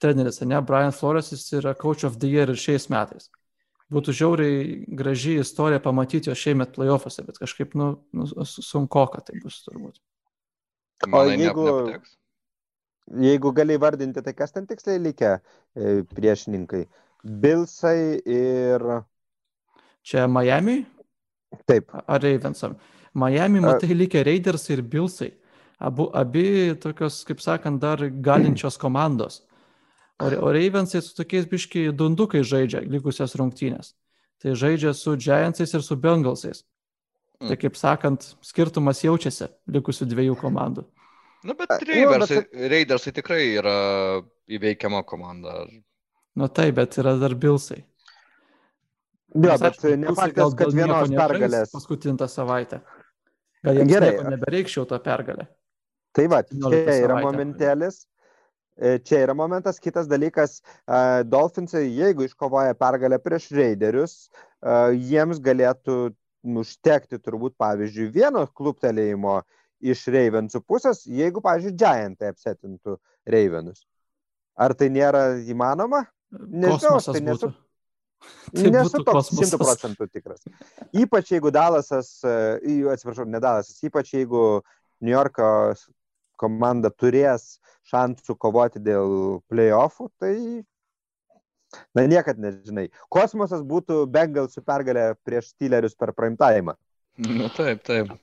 treneris, ne, Brian Flores, jis yra coach of the year ir šiais metais. Būtų žiauriai graži istorija pamatyti jo šiemet playoffuose, bet kažkaip, nu, nu sunku, kad tai bus turbūt. Ne- jeigu-? Jeigu gali vardinti, tai kas ten tiksliai likę e, priešininkai? Bilsai ir... Čia Miami Taip, ar Ravensam? Miami, matai, likę Raiders ir Billsai. Abu, abi tokios, kaip sakant, dar galinčios komandos. O, o Ravensai su tokiais biški dundukai žaidžia likusias rungtynės. Tai žaidžia su Giantsais ir su Bengalsais. Tai Mm. kaip sakant, skirtumas jaučiasi likusių dviejų komandų. Nu, bet jo, Raidersai, bet Raidersai tikrai yra įveikiama komanda. Nu taip, bet yra dar Billsai. jo, Nors, bet aišku, nepaktas, gal kad vienos pergalės. Paskutintą savaitę. Gal jiems Gerai. nebereikščiau tą pergalę. Tai va, 17 čia yra savaitę. momentėlis. E, Čia yra momentas, kitas dalykas, e, Dolphinsai, jeigu iškovoja pergalę prieš Raiderius, e, jiems galėtų užtekti turbūt, pavyzdžiui, vieno kluptelėjimo iš Ravensų pusės, jeigu, pavyzdžiui, Giantai apsetintų Ravenus. Ar tai nėra įmanoma? Nežinau, tai nesu-. Tai Nesu toks šimtų procentų tikras. Ypač jeigu Dalasas, atsiprašau, ne Dalasas, ypač jeigu New Yorko komanda turės šansų kovoti dėl playoffų, tai, na, niekad nežinai. Kosmosas būtų Bengalsų pergalė prieš Steelerius per prime time. Na taip, taip.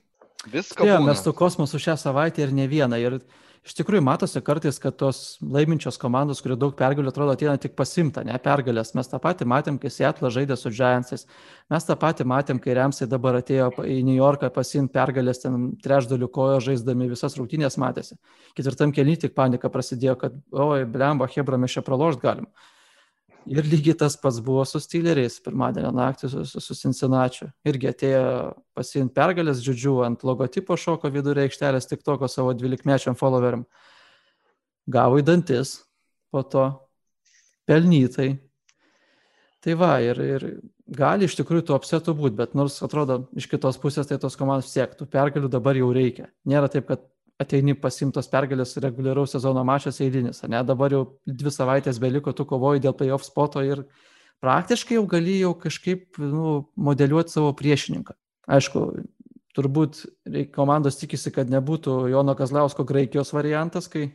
Visko. Jo, mes su kosmosu šią savaitę ir ne vieną. Ir iš tikrųjų matosi kartais, kad tos laiminčios komandos, kurie daug pergalių atrodo, ateina tik pasimta, ne pergalės. Mes tą patį matėm, kai Seattle žaidė su Giantsais. Mes tą patį matėm, kai Remsai dabar atėjo į New Yorką pasimti pergalės, ten trečdalių kojo žaisdami visas rungtynės matėsi. Ketvirtam kelny tik panika prasidėjo, kad, oi, blemba, Hebra, mes čia pralošt galim. Ir lygiai tas pats buvo su Steeleriais pirmadienio naktį su, su, su Cincinnati. Irgi atėjo pasiimti pergalės, džiudžiu, ant logotipo šoko vidurio aikštelės tik toko savo 12-mečiam followeriam. Gavo į dantis, po to pelnytai. Tai va, ir, ir gali iš tikrųjų tų apsetų būti, bet nors atrodo iš kitos pusės, tai tos komandos siektų. Pergalių dabar jau reikia. Nėra taip, kad ateini pasimtos pergalės reguliaraus sezono mačas eilinis, ne? Dabar jau dvi savaitės beliko, tu kovoji dėl playoff spoto ir praktiškai jau gali jau kažkaip nu, modeliuoti savo priešininką. Aišku, turbūt komandos tikisi, kad nebūtų Jono Kazlausko Graikijos variantas, kai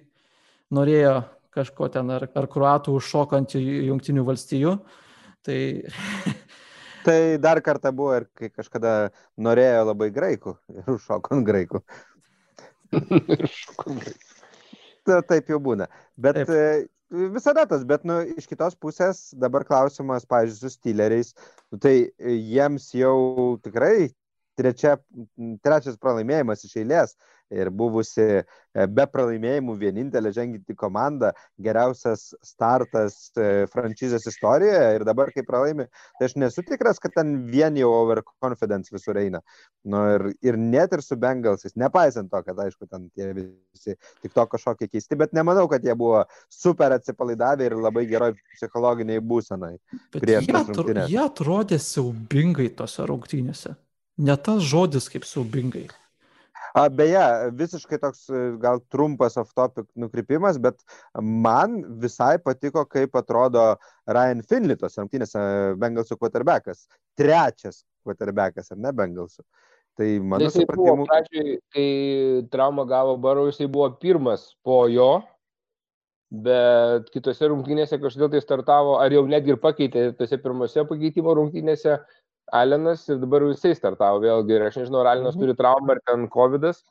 norėjo kažko ten ar, ar kruatų užšokant jungtinių valstijų. Tai Tai dar kartą buvo ir kai kažkada norėjo labai graikų ir užšoko ant graikų. Ta, taip jau būna. Bet Taip. taip. visada tas, bet nu, iš kitos pusės dabar klausimas, pavyzdžiui, su styleriais, nu, tai e, jiems jau tikrai trečia, trečias pralaimėjimas iš eilės ir buvusi e, be pralaimėjimų vienintelė ženginti komanda, geriausias startas e, franšizės istorijoje ir dabar, kai pralaimi, tai aš nesu tikras, kad ten vien jau overconfidence visur eina. Nu, ir, ir net ir su Bengalsais, nepaisant to, kad aišku, ten tie visi tik to kažkokie keisti, bet nemanau, kad jie buvo super atsipalaidavę ir labai geroj psichologiniai būsenai. Jie, atro, jie atrodė siaubingai tose rungtynėse. Ne tas žodis kaip siaubingai. A, beje, visiškai toks e, gal trumpas off-topic nukrypimas, bet man visai patiko, kaip atrodo Ryan Finley tos rungtynėse Bengalsų quarterbackas. Trečias quarterbackas, ar ne Bengalsų. Tai mano buvo supratimu. pradžioj, kai traumą gavo Barau, jisai buvo pirmas po jo, bet kitose rungtynėse kažkodėl tai startavo, ar jau netgi ir pakeitė tose pirmose pakeitimo rungtynėse Alenas ir dabar jisai startavo vėlgi. Ir aš nežinau, ar Alenas Mhm. turi traumą ar ten COVID. -as.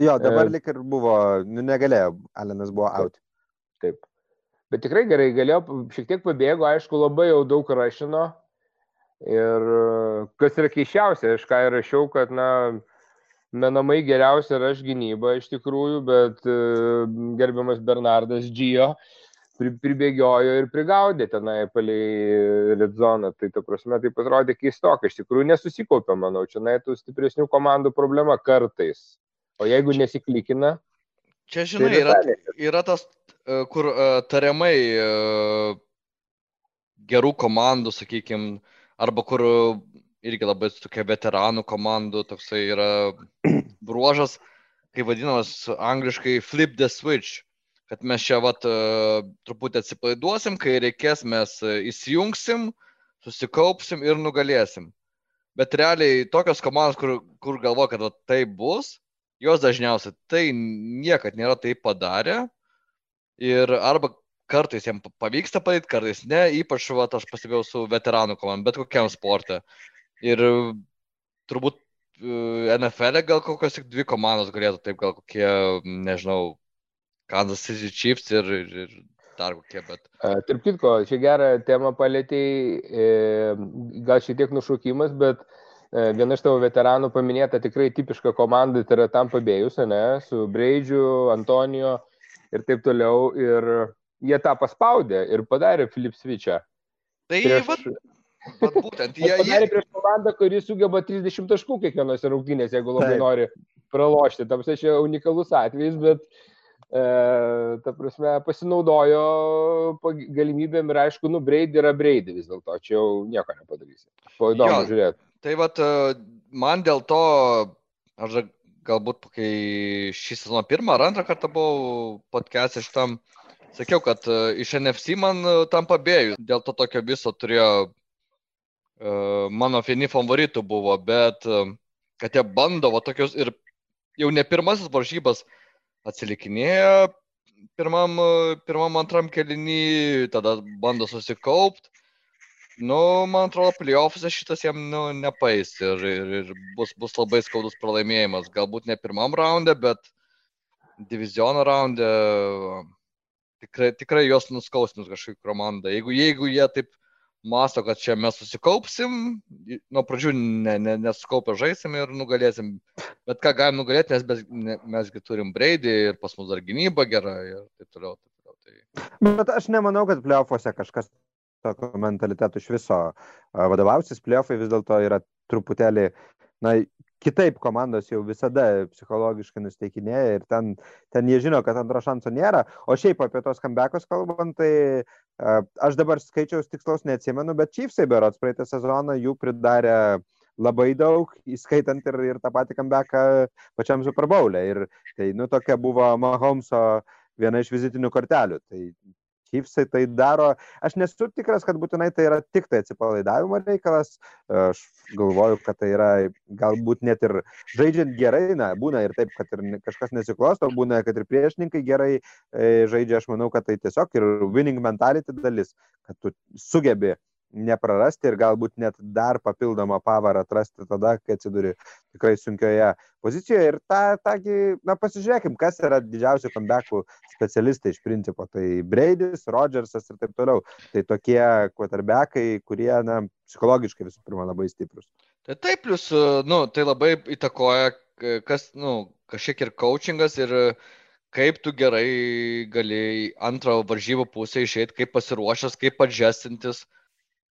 Jo, dabar E. lik ir buvo, nu, negalėjo, Alenas buvo out. Taip. Bet tikrai gerai galėjo, šiek tiek pabėgo, aišku, labai jau daug rašino. Ir kas yra keiščiausia, aš ką ir rašiau, kad, na, menamai geriausia yra aš gynyba iš tikrųjų, bet e, gerbiamas Bernardas Džijo pri- pribėgiojo ir prigaudė tenai palei Redzoną. Tai, ta prasme, tai pasirodė keistokai. Iš tikrųjų nesusikaupė, manau, čia na, tų stipresnių komandų problema kartais. O jeigu nesiklikina, Čia, tai žinai, yra, visai ne- yra tas, e, kur e, tariamai e, gerų komandų, sakykime, arba kur irgi labai tokia veteranų komandų toksai yra bruožas, kaip vadinamas angliškai flip the switch, kad mes čia vat e, truputį atsipalaiduosim, kai reikės mes e, įsijungsim, susikaupsim ir nugalėsim. Bet realiai tokios komandos, kur, kur galvo, kad vat tai bus, jos dažniausiai tai niekad nėra taip padarę. Ir arba kartais jiems pavyksta padaryti, kartais ne, ypač vat, aš pastebėjau su veteranų komandom, bet kokiam sportui. Ir turbūt e, NFL e gal kokios tik dvi komandos galėtų taip, gal kokie, nežinau, Kansas City Chiefs ir, ir, ir dar kokie, bet. Tarp kitko, čia gerą temą palėtėjai, e, gal šiek tiek nušūkimas, bet e, viena iš tavo veteranų paminėta tikrai tipiška komanda, tai yra tam pabėjus, ne, su Breidžiu, Antonijo ir taip toliau. Ir jie tą paspaudė ir padarė Philip Switch'ą. Tai Prieš, vat, vat būtent, jie, jie, padarė prieš komandą, kuri sugeba 30 taškų kiekvienose rungtynėse, jeigu labai Taip. nori pralošti. Tam čia unikalus atvejis, bet ta prasme, pasinaudojo galimybėm ir aišku, nu, Breidį yra Breidį vis dėlto, čia jau nieko nepadarysi. Po įdomu žiūrėti. Tai vat, e, man dėl to, aš galbūt, kai šį sezoną pirmą ar antrą kartą buvau podcast'e šitam, sakiau, kad e, iš NFC man e, tam pabėjus. Dėl to tokio viso turėjo, e, mano vieni favoritų buvo, bet e, kad jie bando va tokius ir jau ne pirmasis varžybas atsilikinėja pirmam, pirmam antram kelinį, tada bando susikaupti. Nu, man atrodo, playoffuose šitas jam nu, nepais ir, ir, ir bus, bus labai skaudus pralaimėjimas. Galbūt ne pirmam raunde, bet diviziono raunde tikrai, tikrai juos nuskausminus kažkaip komanda. Jeigu, jeigu jie taip masto, kad čia mes susikaupsim, nuo pradžių ne, ne, nesukaupę žaisim ir nugalėsim. Bet ką galim nugalėti, nes mes, ne, mesgi turim Breidį ir pas mus dar gynyba gera ir taip toliau. Taip toliau. Tai... Bet aš nemanau, kad playoffuose kažkas tokio mentaliteto iš viso vadovausis. Playoffai vis dėlto yra truputėlį, na, kitaip komandos jau visada psichologiškai nusteikinėja ir ten, ten jie žino, kad antro šanso nėra. O šiaip apie tos kambekus kalbant, tai a, aš dabar skaičiaus tikslaus neatsimenu, bet Chiefsai berots praeitą sezoną jų pridarė labai daug, įskaitant ir, ir tą patį kambeką pačiam Super Bowl'e. Ir tai, nu, tokia buvo Mahomeso viena iš vizitinių kortelių. Tai Chiefsai tai daro. Aš nesu tikras, kad būtinai tai yra tik tai atsipalaidavimo reikalas. Aš galvoju, kad tai yra galbūt net ir žaidžiant gerai, na, būna ir taip, kad ir kažkas nesiklosto, būna, kad ir priešininkai gerai e, žaidžia. Aš manau, kad tai tiesiog ir winning mentality dalis, kad tu sugebi neprarasti ir galbūt net dar papildomą pavarą atrasti tada, kai atsiduri tikrai sunkioje pozicijoje. Ir tą, tągi, na, pasižiūrėkim, kas yra didžiausi comebackų specialistai iš principo. Tai Braidis, Rodžersas ir taip toliau. Tai tokie quarterbackai, kurie, na, psichologiškai visų pirma labai stiprus. Tai taip, plus, nu, tai labai įtakoja, kas, nu, kažkiek ir coachingas ir kaip tu gerai gali antrą varžybų pusę išeiti, kaip pasiruošęs, kaip adžestintis.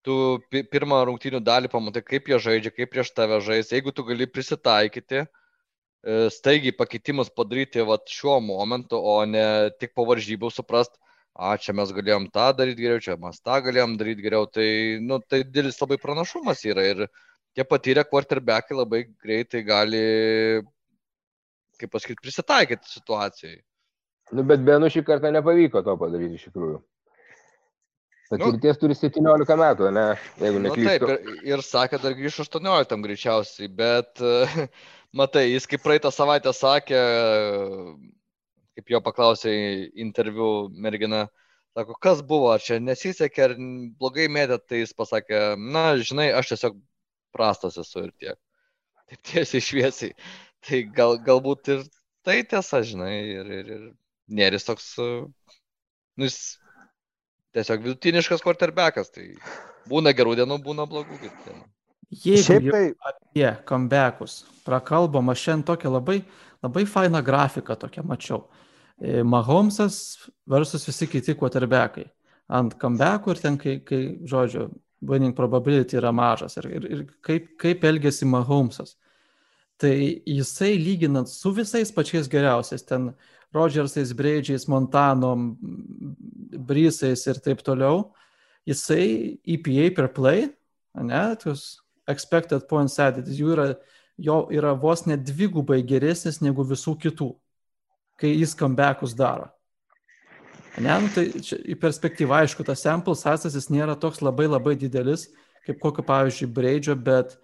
Tu pi- pirmą rungtynių dalį pamatai, kaip jie žaidžia, kaip prieš tave žais. Jeigu tu gali prisitaikyti, e, staigiai pakeitimus padaryti vat, šiuo momentu, o ne tik po varžybų suprast, a, čia mes galėjom tą daryti geriau, čia mes tą galėjom daryti geriau, tai, nu, tai didelis labai pranašumas yra ir tie patyrę quarterbackai labai greitai gali kaip pasakyti, prisitaikyti situacijai. Nu, bet Benu šį kartą nepavyko to padaryti iš tikrųjų. Patirties nu, turi 17 metų, ne? Jeigu neklystu. Nu, taip, ir, ir sakė, dar grįš 18 greičiausiai, bet matai, jis kaip praeitą savaitę sakė, kaip jo paklausė interviu mergina, sako, kas buvo, ar čia nesisekė, ar blogai mėtėt, tai jis pasakė, na, žinai, aš tiesiog prastas esu ir tiek. Taip tiesiai šviesiai. Tai gal, galbūt ir tai tiesa, žinai, ir, ir, ir Neris toks, nu, jis tiesiog vidutiniškas quarterbackas, tai būna gerų dienų, būna blogų dienų. Jeigu Šiaip tai apie comebackus prakalbom, aš šiandien tokią labai, labai fainą grafiką tokią mačiau. E, Mahomesas versus visi kiti quarterbackai. Ant comebackų ir ten, kai, kai žodžiu, winning probability yra mažas ir, ir, ir kaip, kaip elgesi Mahomesas. Tai jisai lyginant su visais pačiais geriausiais, ten Rodžersais, Breidžiais, Montanom, Brysais ir taip toliau, jisai EPA per play, ne, tuos expected points added, jų yra, jo yra vos net dvigubai geresnis negu visų kitų, kai jis comebackus daro. Ne, nu, tai čia, į perspektyvą, aišku, tas sample sizas jis nėra toks labai labai didelis, kaip kokio, pavyzdžiui, Breidžio, bet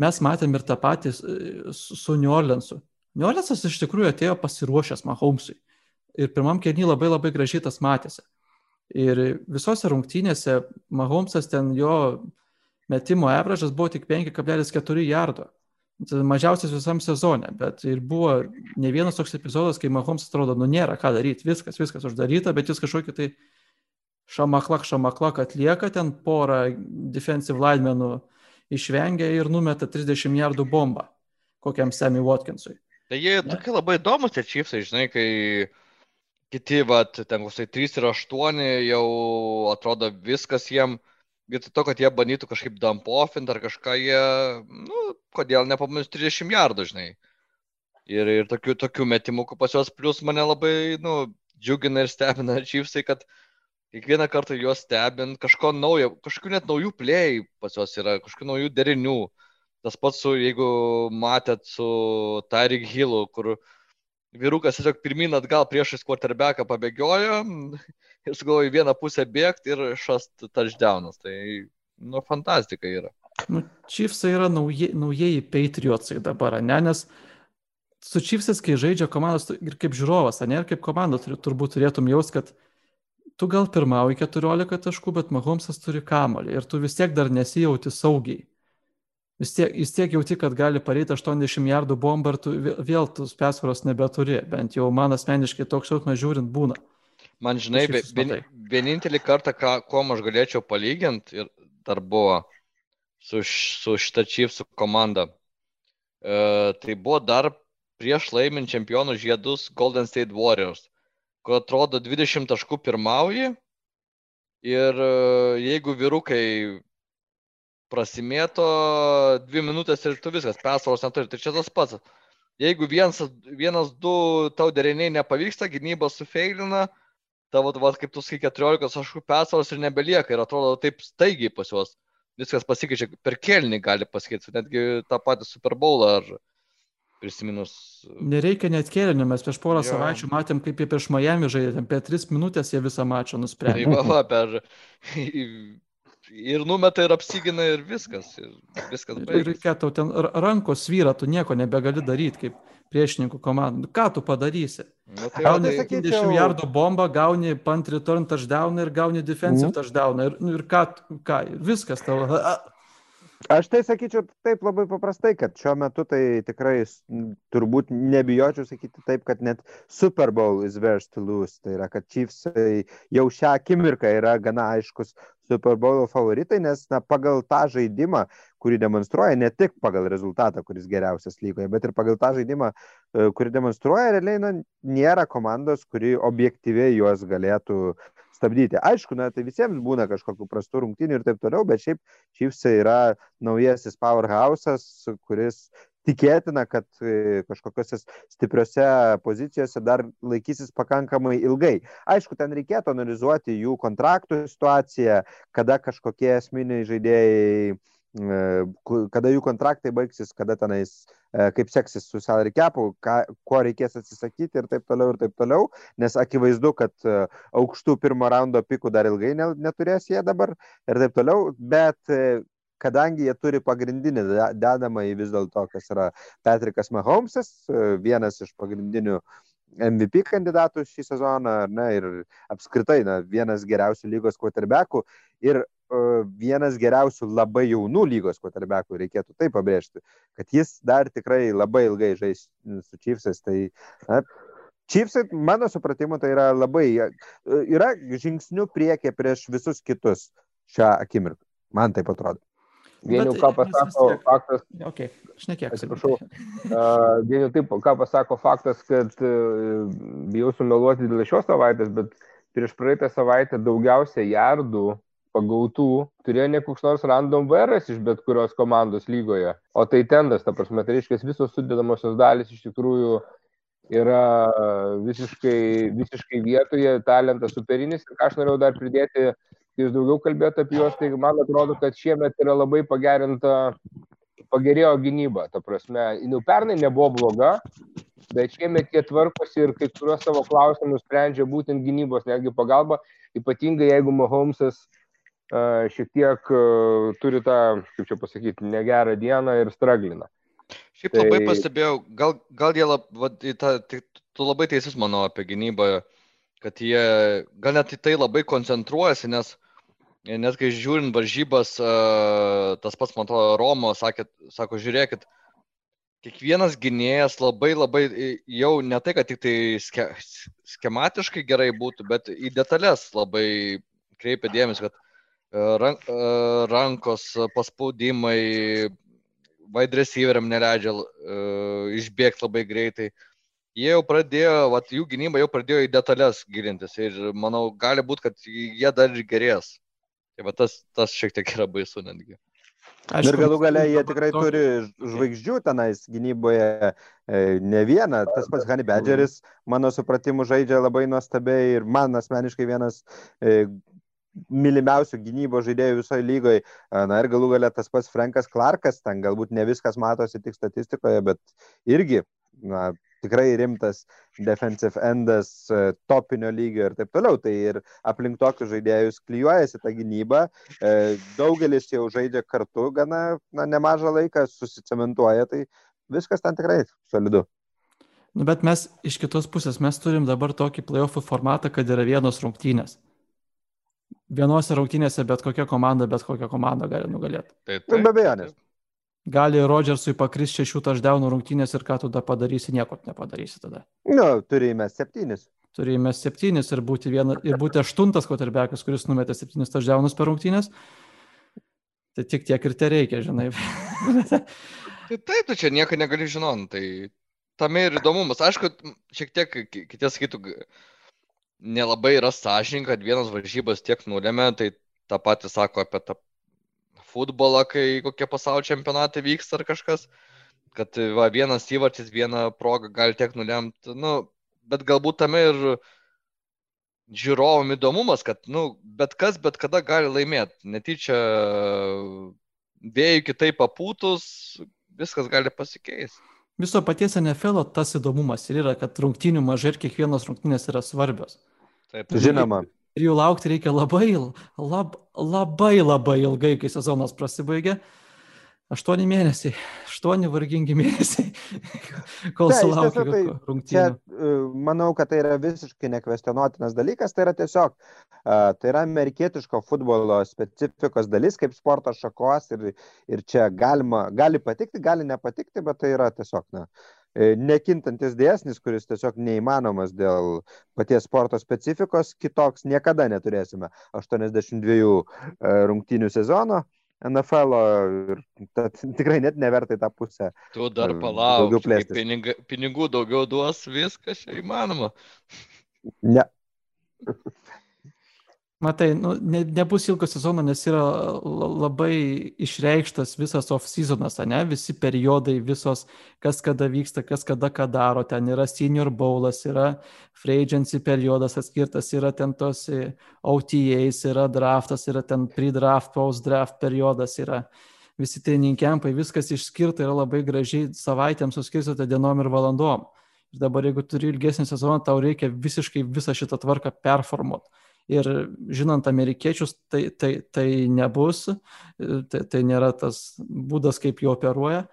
mes matėm ir tą patį su New Orleansu. Niolesas iš tikrųjų atėjo pasiruošęs Mahomesui. Ir pirmam kėnį labai labai gražiai tas matėsi. Ir visose rungtynėse Mahomesas ten jo metimo averažas buvo tik 5,4 jardo. Tai mažiausias visam sezone, bet ir buvo ne vienas toks epizodas, kai Mahomes atrodo, nu nėra ką daryti, viskas, viskas uždaryta, bet jis kažkokį tai šamaklak, šamaklak atlieka, ten porą defensive linemenų išvengia ir numeta 30 jardų bombą kokiam Sammy Watkinsui. Tai jie tokie labai įdomus tie čipsai, žinai, kai kiti, va, ten koksai 3 ir 8 jau atrodo viskas jiem, vietoj to, kad jie bandytų kažkaip dampofint ar kažką, jie, nu, kodėl nepamins 30 jardų, žinai. Ir, ir tokių, tokių metimų pas juos, plus mane labai, nu, džiugina ir stebina čipsai, kad kiekvieną kartą juos stebint kažko naujo, kažkokių net naujų plėjai pas juos yra, kažkokių naujų derinių. Tas pats su, jeigu matėt su Tyreek Hillu, kur vyrukas tiesiog pirmin atgal priešais quarterbacką pabėgiojo ir sugalvojo į vieną pusę bėgti ir šast touchdownas. Tai, nu, fantastika yra. Nu, Chiefsai yra nauji, naujieji Patriotsai dabar, ne? Nes su Chiefsais, kai žaidžia komandos ir kaip žiūrovas, ne, ir kaip komanda turbūt turėtum jaus, kad tu gal pirmauji 14 taškų, bet Mahomesas turi kamolį ir tu vis tiek dar nesijauti saugiai vis tiek, vis tiek jauti, kad gali pareiti 80 jardų bombą ir tu vėl tos persvaros nebeturi. Bent jau man asmeniškai toks jausmas žiūrint būna. Man žinai, vien, vienintelį kartą, ką, kuo aš galėčiau palyginti, ir dar buvo su, su šita Chiefs komanda. E, tai buvo dar prieš laimint čempionų žiedus Golden State Warriors, kur atrodo 20 taškų pirmauji ir e, jeigu vyrukai prasimėto dvi minutės ir tu viskas, persvaros neturi. Tai čia tas pats. Jeigu vienas, vienas du tau deriniai nepavyksta, gynyba sufeilina, tavo, va, kaip tu sakai, 14 taškų persvaros ir nebelieka ir atrodo taip staigiai pas juos. Viskas pasikeičia, per kelnį gali pasikeisti, netgi tą patį Super Bowl ar prisiminus. Nereikia net kėlinio, mes prieš porą jo. savaičių matėm, kaip jie prieš Miami žaidė, per 3 minutės jie visą mačą nusprendė. Tai va, va, per ir numeta ir apsigina ir viskas. Ir viskas ir reikia tau ten rankos svyra, tu nieko nebegali daryti kaip priešininkų komandų. Ką tu padarysi? Nu, tai gauni 50 sakyčiau... jardų bombą, gauni punt return touchdown ir gauni defensive mm. touchdown. Ir, nu, ir ką, ką, viskas tavo. Aš tai sakyčiau taip labai paprastai, kad šiuo metu tai tikrai turbūt nebijočiau sakyti taip, kad net Super Bowl is verse to lose. Tai yra, kad Chiefs jau šią akimirką yra gana aiškus Super Bowl favoritai, nes na, pagal tą žaidimą, kurį demonstruoja, ne tik pagal rezultatą, kuris geriausias lygoje, bet ir pagal tą žaidimą, e, kurį demonstruoja, realiai na, nėra komandos, kuri objektyviai juos galėtų stabdyti. Aišku, na, tai visiems būna kažkokių prastų rungtynių ir taip toliau, bet šiaip Chiefs yra naujasis powerhouse'as, kuris tikėtina, kad e, kažkokiuose stipriuose pozicijose dar laikysis pakankamai ilgai. Aišku, ten reikėtų analizuoti jų kontraktų situaciją, kada kažkokie esminiai žaidėjai, e, kada jų kontraktai baigsis, kada tenais kaip seksis su salary capu, ką, ko reikės atsisakyti ir taip toliau ir taip toliau, nes akivaizdu, kad e, aukštų pirmo raundo pikų dar ilgai neturės jie dabar ir taip toliau, bet kadangi jie turi pagrindinį dedamą į vis dėlto, kas yra Patrickas Mahomesas, vienas iš pagrindinių MVP kandidatų šį sezoną, ne, ir apskritai na, vienas geriausių lygos quarterbackų ir uh, vienas geriausių labai jaunų lygos quarterbackų, reikėtų tai pabrėžti, kad jis dar tikrai labai ilgai žais su Chiefsais. Tai, na, Chiefsai, mano supratimu, tai yra labai, yra žingsnių priekė prieš visus kitus šią akimirką. Man taip atrodo. Vienių, ką pasako faktas. Okay. Šnekėk, atsiprašau. Uh, Vienių taip, ką pasako faktas, kad uh, bijau sumeluoti dėl šios savaitės, bet prieš praeitą savaitę daugiausia jardų pagautų turėjo ne koks nors random VRS iš bet kurios komandos lygoje, o tai tendas, ta prasme, tai reiškia, visos sudėdamosios dalis iš tikrųjų yra visiškai, visiškai vietoje, talentas superinis. Ir ką aš norėjau dar pridėti, kai jūs daugiau kalbėjote apie juos, tai man atrodo, kad šiemet yra labai pagerinta, pagerėjo gynyba. Ta prasme, nu, pernai nebuvo bloga, bet šiemet jie tvarkosi ir kai kuriuos savo klausimus sprendžia būtent gynybos, netgi pagalba, ypatingai jeigu Mahomesas uh, šiek tiek uh, turi tą, kaip čia pasakyti, negerą dieną ir straglina. Šiaip tai... labai pastebėjau, gal, gal jie, lab, va, ta, tai, tu labai teisus manau apie gynybą, kad jie gal net į tai labai koncentruojasi, nes net kai žiūrint varžybas, tas pats, man atrodo, Romo sakė, sako, žiūrėkit, kiekvienas gynėjas labai labai jau ne tai, kad tik tai ske, schematiškai gerai būtų, bet į detalės labai kreipia dėmesį, kad rank, rankos paspaudimai, wide receiveriam neleidžia uh, išbėgti labai greitai. Jie jau pradėjo, vat, jų gynyba jau pradėjo į detalės gilintis ir manau, gali būti, kad jie dar ir gerės. Tai va tas, tas šiek tiek yra baisu netgi. Aišku, ir galų galia jie tikrai turi žvaigždžių tenais gynyboje, e, ne vieną. Tas pats Hani Badgeris, mano supratimu, žaidžia labai nuostabiai ir man asmeniškai vienas e, mylimiausių gynybo žaidėjų visoje lygoje. Na ir galų galia tas pats Frankas Clarkas, ten galbūt ne viskas matosi tik statistikoje, bet irgi na, tikrai rimtas defensive endas, e, topinio lygio ir taip toliau. Tai ir aplink tokius žaidėjus klyjuojasi ta gynyba. E, daugelis jau žaidžia kartu gana na, nemažą laiką, susicementuoja, tai viskas ten tikrai solidu. Nu, bet mes iš kitos pusės, mes turim dabar tokį playoffų formatą, kad yra vienos rungtynės. Vienose rungtynėse bet kokia komanda, bet kokią komandą gali nugalėti. Tai, tai, be abejonės gali Rodžersui pakris šešių taždaunų rungtynės ir ką tu tada padarysi, nieko nepadarysi tada. Nu, turėjome septynis. Turėjome septynis ir būti, viena, ir būti aštuntas kotarbekas, kuris numetė septynis taždaunus per rungtynės. Tai tik tiek ir te reikia, žinai. tai taip, tu čia nieko negali žinoti. Tai tame ir įdomumas. Aišku, šiek tiek kitie sakytų, nelabai yra sąžininkai, kad vienas varžybas tiek nulėmė, tai tą patį sako apie tą futbolą, kai kokie pasaulio čempionatai vyksta ar kažkas, kad va, vienas įvartis, vieną progą gali tiek nulemti, nu, bet galbūt tame ir žiūrovom įdomumas, kad, nu, bet kas bet kada gali laimėti. Netyčia vėjų kitaip papūtus, viskas gali pasikeisti. Viso paties NFL tas įdomumas ir yra, kad rungtynių mažai ir kiekvienos rungtynės yra svarbios. Taip, žinoma ir jų laukti reikia labai, lab, labai labai ilgai, kai sezonas prasibaigia. Aštuoni mėnesiai, aštuoni vargingi mėnesiai, kol sulaukia tai, rungtynių. Čia, e, manau, kad tai yra visiškai nekvestionuotinas dalykas, tai yra tiesiog, tai yra amerikietiško futbolo specifikos dalis, kaip sporto šakos ir, ir čia galima, gali patikti, gali nepatikti, bet tai yra tiesiog, na, E, nekintantis dėsnis, kuris tiesiog neįmanomas dėl paties sporto specifikos, kitoks niekada neturėsime 82 e, rungtynių sezono. NFL ir tad, tikrai net nevertai tą pusę. Tu dar e, palauk, pinigų, pinigų daugiau duos, viskas čia įmanoma. Ne. Matai, nu, ne, nebus ilgo sezono, nes yra labai išreikštas visas off-seasonas, ne? Visi periodai, visos, kas kada vyksta, kas kada ką daro. Ten yra senior bowlas, yra free agency periodas atskirtas, yra ten tos OTAs, yra draftas, yra ten pre-draft, post-draft periodas, yra visi training campai, viskas išskirta yra labai gražiai savaitėm suskirstota dienom ir valandom. Ir dabar, jeigu turi ilgesnį sezoną, tau reikia visiškai visą šitą tvarką performuoti. Ir žinant amerikiečius, tai, tai, tai nebus, tai, tai nėra tas būdas, kaip jų operuoja.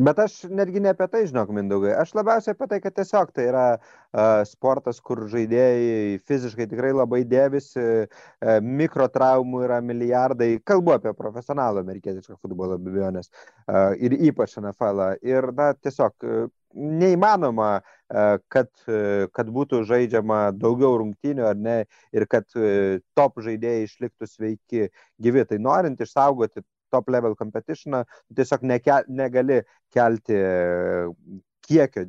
Bet aš netgi ne apie tai, žinok, Mindaugai. Aš labiausiai apie tai, kad tiesiog tai yra uh, sportas, kur žaidėjai fiziškai tikrai labai dėvisi, uh, mikrotraumų yra milijardai. Kalbu apie profesionalų amerikietišką futbolą, be abejonės. Uh, ir ypač NFL. -ą. Ir, na, tiesiog uh, neįmanoma, uh, kad, uh, kad būtų žaidžiama daugiau rungtynių ar ne ir kad uh, top žaidėjai išliktų sveiki gyvi. Tai norint išsaugoti top level competitioną, tiesiog neke, negali kelti kiekio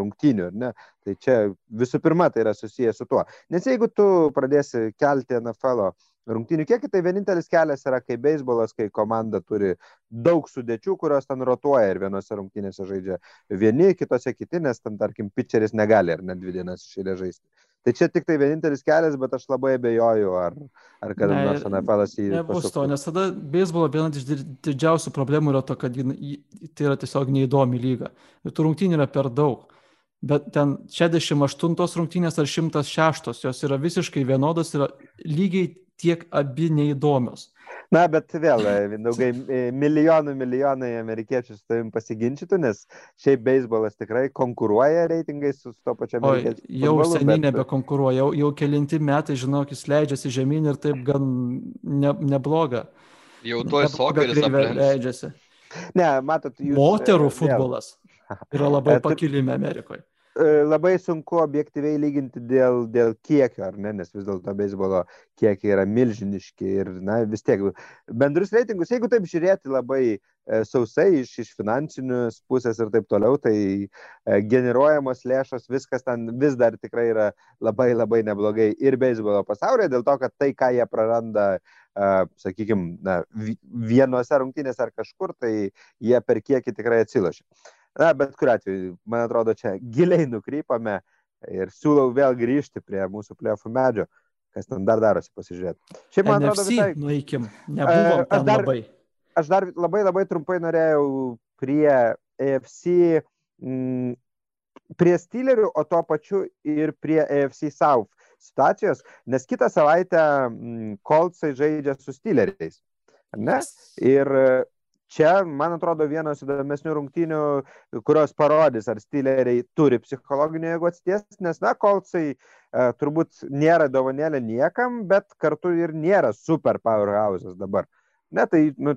rungtynių, ne? Tai čia visų pirma tai yra susijęs su tuo. Nes jeigu tu pradėsi kelti NFL rungtynių kiekį, tai vienintelis kelias yra kaip beisbolas, kai komanda turi daug sudėčių, kurios ten rotuoja ir vienose rungtynėse žaidžia vieni, kitose kiti, nes ten, tarkim, pitcheris negali ar net dvi dienas išėlė žaisti. Tai čia tik tai vienintelis kelias, bet aš labai abejoju, ar, ar kada nors NFL jį... Nebus to, nes tada beisbolo viena iš didžiausių problemų yra to, kad tai yra tiesiog neįdomi lyga. Ir tų rungtynių yra per daug. Bet ten 68 rungtynės ar 106, jos yra visiškai vienodos ir lygiai tiek abi neįdomios. Na, bet vėl, Vindaugai, milijonų milijonai amerikiečių su tavim pasiginčytų, nes šiaip beisbolas tikrai konkuruoja reitingais su to pačiu amerikiečiu. Jau seniai bet... nebekonkuruoja, jau, jau kelinti metai, žinok, jis leidžiasi žemyn ir taip gan ne, nebloga. Jau tuoj sokeris leidžiasi. Ne, matot, jūs. Moterų futbolas vėl. yra labai pakilime Amerikoje. E, labai sunku objektyviai lyginti dėl, dėl kiekio, ar ne, nes vis dėlto beisbolo kiekiai yra milžiniški ir, na, vis tiek bendrus reitingus, jeigu taip žiūrėti labai e, sausai iš, iš finansinės pusės ir taip toliau, tai e, generuojamos lėšos, viskas ten vis dar tikrai yra labai labai neblogai ir beisbolo pasaulyje, dėl to, kad tai, ką jie praranda, sakykime, vienose rungtynėse ar kažkur, tai jie per kiekį tikrai atsilošia. Na, bet kuriu atveju, man atrodo, čia giliai nukrypame ir siūlau vėl grįžti prie mūsų plėfų medžio, kas ten dar darosi pasižiūrėti. Šiaip man NFC, atrodo, visai... nueikim, nebuvom aš dar, labai. Aš dar labai labai trumpai norėjau prie AFC, m, prie Steelerių, o tuo pačiu ir prie AFC South situacijos, nes kitą savaitę Coltsai žaidžia su Steeleriais. Ne? Ir čia, man atrodo, vienas įdomesnių rungtynių, kurios parodys, ar styleriai turi psichologinio jėgų atsties, nes, na, kolcai e, turbūt nėra dovanėlė niekam, bet kartu ir nėra super powerhouse'as dabar. Ne, tai, nu,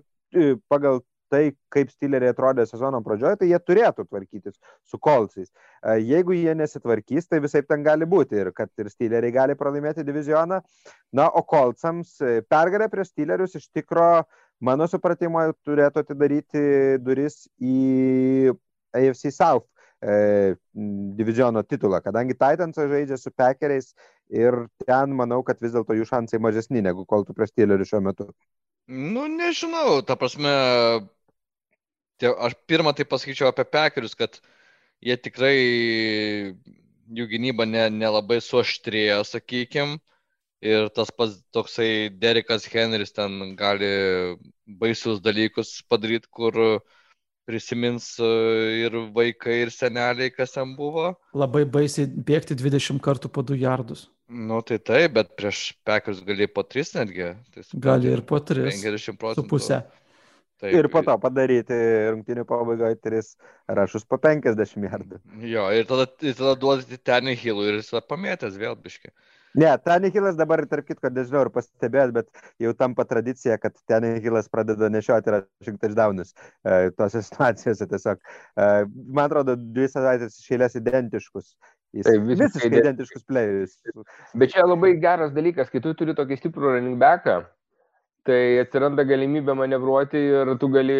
pagal tai, kaip styleriai atrodė sezono pradžioje, tai jie turėtų tvarkytis su kolcais. E, jeigu jie nesitvarkys, tai visai ten gali būti ir kad ir styleriai gali pralaimėti divizioną. Na, o kolcams e, pergalė prieš stylerius iš tikro uh, mano supratimo, turėtų atidaryti duris į AFC South e, diviziono titulą, kadangi Titans žaidžia su Packeriais ir ten manau, kad vis dėlto jų šansai mažesni negu koltų prie Steelerių šiuo metu. Nu, nežinau, ta prasme, tie, aš pirmą tai pasakyčiau apie Packerius, kad jie tikrai, jų gynyba nelabai ne, ne suaštrėjo, sakykime Ir tas pats toksai Derekas Henris ten gali baisius dalykus padaryti, kur prisimins e, ir vaikai, ir seneliai, kas ten buvo. Labai baisiai bėgti 20 kartų po 2 jardus. Nu tai taip, bet prieš Pekers gali po 3 netgi. Tai gali ir po 3. 50 procentų. Su pusė. Taip. Ir po to padaryti rungtinių pabaigoje 3 rašus po 50 jardų. Jo, ir tada, ir tada duoti ten į hilų ir jis pamėtęs vėl biškai. Ne, Tanihilas dabar, tarp kitko, nežinau, ar pastebėjot, bet jau tampa tradicija, kad Tanihilas pradeda nešioti rushing touchdownus e, tose situacijose tiesiog. E, man atrodo, dvi savaitės išėlės identiškus. Jis tai visiškai, visiškai identiškus playerius. Bet čia labai geras dalykas, kai tu turi tokį stiprų running backą, tai atsiranda galimybė manevruoti ir tu gali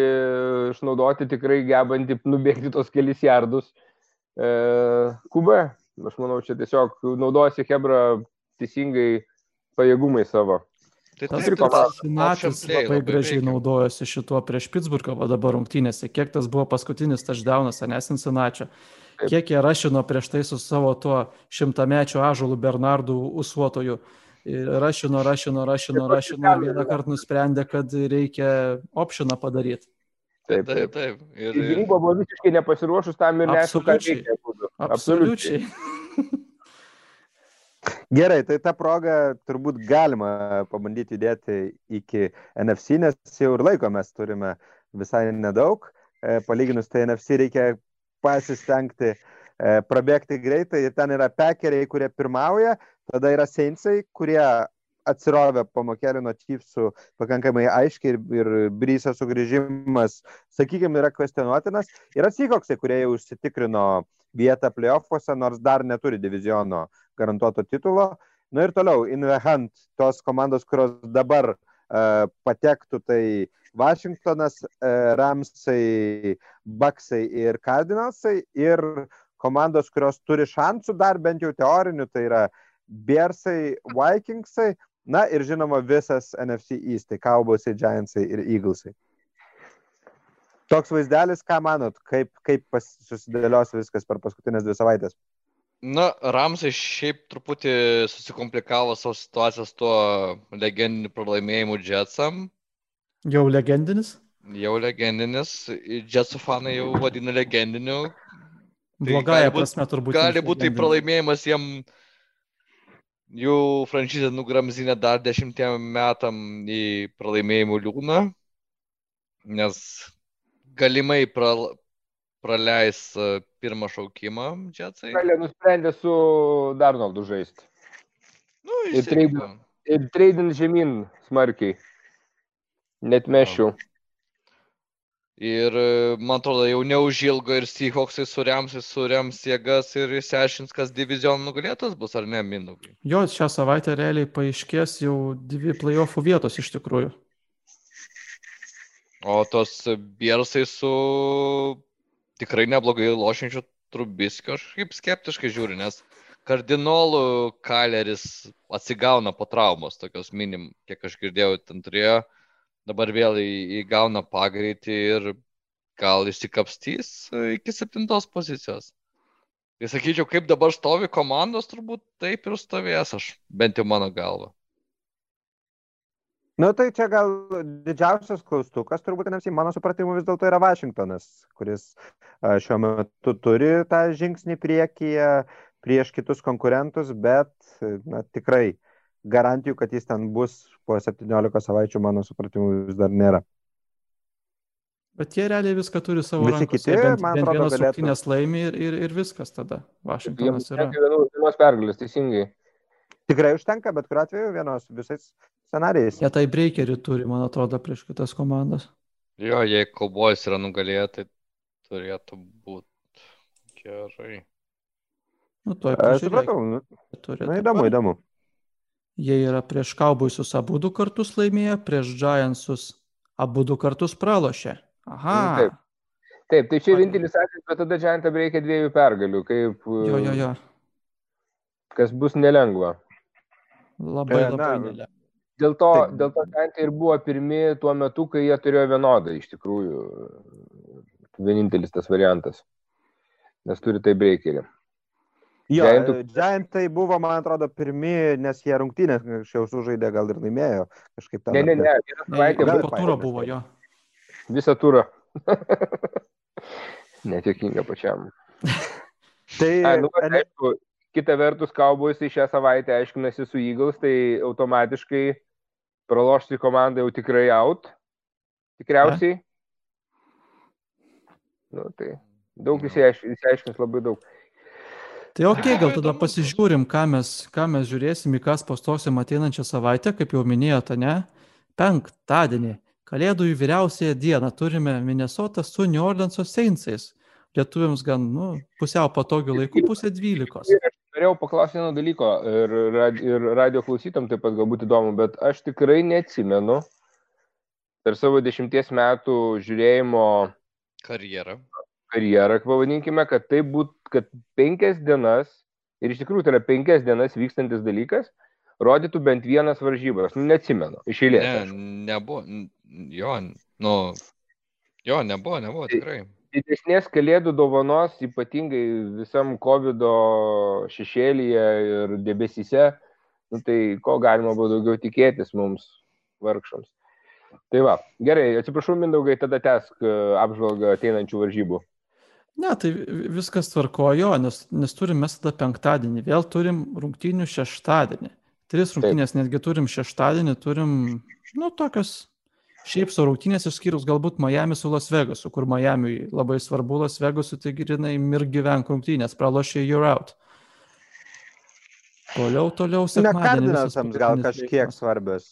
išnaudoti tikrai gebantį nubėgti tos kelis jardus. E, Kuba, aš manau, čia tiesiog naudojasi Hebra teisingai pajėgumai savo. Tai tas tas Sinatis labai, labai gražiai naudojosi šituo prieš Pittsburgą, o dabar rungtynėse. Kiek tas buvo paskutinis touchdownas, Anesin Sinačio. Kiek jie rašino prieš tai su savo tuo šimtamečiu ažulu Bernardu Usuotoju. Rašino, rašino, rašino, rašino ir vieną kartą nusprendė, kad reikia optioną padaryti. Taip, Taip, taip. Ir, Ir gynyba buvo visiškai nepasiruošus tam ir neaišku, ką Absoliučiai. reikia. būtų. Absoliučiai. Gerai, tai tą progą turbūt galima pabandyti judėti iki NFC, nes jau ir laiko mes turime visai nedaug. E, Palyginus tai NFC reikia pasistengti e, prabėgti greitai. Ir ten yra pekeriai, kurie pirmauja, tada yra Seinsai, kurie atsirovė pamokėlį nuo Chiefsų pakankamai aiškiai ir, ir Bryso sugrįžimas, sakykime, yra kvestionuotinas. Yra Seahawksai, kurie jau užsitikrino vietą playoffuose, nors dar neturi diviziono garantuoto titulo. Na ir toliau, in the hunt, tos komandos, kurios dabar uh, patektų, tai Washingtonas, uh, Ramsai, Bucksai ir Cardinalsai ir komandos, kurios turi šansų dar bent jau teorinių, tai yra Bearsai, Vikingsai, na ir žinoma visas NFC East, tai Cowboysai, Giantsai ir Eaglesai. Toks vaizdelis, ką manot, kaip, kaip susidėlios viskas per paskutinės dvi savaitės? Na, Ramsai šiaip truputį susikomplikavo savo situacijas tuo legendiniu pralaimėjimu Jetsam. Jau legendinis. Jau legendinis. Jetsų fanai jau vadina legendiniu. Tai Blogąją prasme turbūt. Gali būti tai pralaimėjimas jiem jų franšizę nugramzinę dar dešimtiem metam į pralaimėjimų liūną, nes galimai pral, praleis e, pirmą šaukimą Jetsai. Galė nusprendė su Darnoldu žaisti. Nu, Ir išsirinko. Ir treidint žemyn smarkiai. Net mešiau. Ir e, man atrodo, jau neužilgo ir Seahawksai surems, surems jėgas ir išsiaiškins, kas divizionų nugalėtas bus ar ne, Mindaugai. Jo, šią savaitę realiai paaiškės jau dvi playoffų vietos iš tikrųjų. O tos Biersai su tikrai neblogai lošiančiu Trubiskiu aš kaip skeptiškai žiūriu, nes kardinolų Kaleris atsigauna po traumos, tokios minim, kiek aš girdėjau, ten turėjo, dabar vėl įgauna pagreitį ir gal išsikapstys iki septintos pozicijos. Tai sakyčiau, kaip dabar stovi komandos, turbūt taip ir stovės aš, bent jau mano galva. Na, tai čia gal didžiausias klaustukas, turbūt, nes į mano supratimu vis dėlto yra Vašingtonas, kuris šiuo metu turi tą žingsnį priekyje prieš kitus konkurentus, bet na, tikrai garantijų, kad jis ten bus po 17 savaičių, mano supratimu, vis dar nėra. Bet jie realiai viską turi savo Visi rankose. kiti, bent, man atrodo, vienas rungtynės laimi ir, ir, ir viskas tada. Vašingtonas yra. vienos pergalės, teisingai. Tikrai užtenka, bet kuriuo atveju vienos visais scenarijais. Jie tai breakerį turi, man atrodo, prieš kitas komandas. Jo, jei kaubojas yra nugalėję, tai turėtų būti gerai. Nu, tuoj A, pažiūrėk. Supratau, nu, na, dabar. įdomu, įdomu. Jie yra prieš Cowboysus abu du kartus laimėję, prieš Giantsus abu du kartus pralošė. Aha. Taip. Taip, tai čia vienintelis atvejis, bet tada Giantam reikia dviejų pergalių, kaip Jo, jo, jo. kas bus nelengva. Labai, E, labai nelengva. Dėl to, Taip. dėl to Giantai ir buvo pirmi tuo metu, kai jie turėjo vienodą iš tikrųjų. Vienintelis tas variantas. Nes turi tai breakerį. Jo, Giantų- Giantai buvo, man atrodo, pirmi, nes jie rungtynės anksčiau sužaidė, gal ir laimėjo kažkaip ten. Ne, ne, ne. Po turą buvo jo. visą turą. Netikinga pačiam. Tai, Ai, nu, ene- aišku, kita vertus, Cowboysai šią savaitę aiškinasi su Eagles, tai automatiškai pralošti komandą jau tikrai out. Tikriausiai. Nu, tai daug išsiaiškins, išsiaiškins labai daug. Tai ok, gal tada pasižiūrim, ką mes, ką mes žiūrėsim, į kas pastosim ateinančią savaitę, kaip jau minėjote, ne? Penktadienį, Kalėdų į vyriausiąją dieną, turime Minnesotą su New Orleanso Saintsais. Lietuviams gan, nu, pusiau patogių laikų, pusė dvylikos. Norėjau paklausyti vieno dalyko ir, ir radio klausytam taip pat galbūt įdomu, bet aš tikrai neatsimenu per savo dešimties metų žiūrėjimo Karjera. karjerą, pavadinkime, kad tai būtų, kad penkias dienas, ir iš tikrųjų tai yra penkias dienas vykstantis dalykas, rodytų bent vienas varžybas. Nu, neatsimenu, iš eilės. Ne, aišku. nebuvo. Jo, nu. Jo, nebuvo, nebuvo tikrai. Didesnės kalėdų dovanos, ypatingai visam COVID šešėlyje ir debesyse, nu, tai ko galima buvo daugiau tikėtis mums vargšams. Tai va, gerai, atsiprašau, Mindaugai, tada tesk e, apžvalgą ateinančių varžybų. Ne, tai viskas tvarkojo, nes, nes turim mes tada penktadienį, vėl turim rungtynių šeštadienį. Tris rungtynės Taip. netgi turim šeštadienį, turim, nu, tokios šiaip su rungtynės išskyrus galbūt Miami su Las Vegasu, kur Miami labai svarbu Las Vegasu, tai grinai mir gyvenk rungtynės, pralošė you're out. Toliau, toliau, sekmadienį. Ne, kardinalsams gal kažkiek svarbios.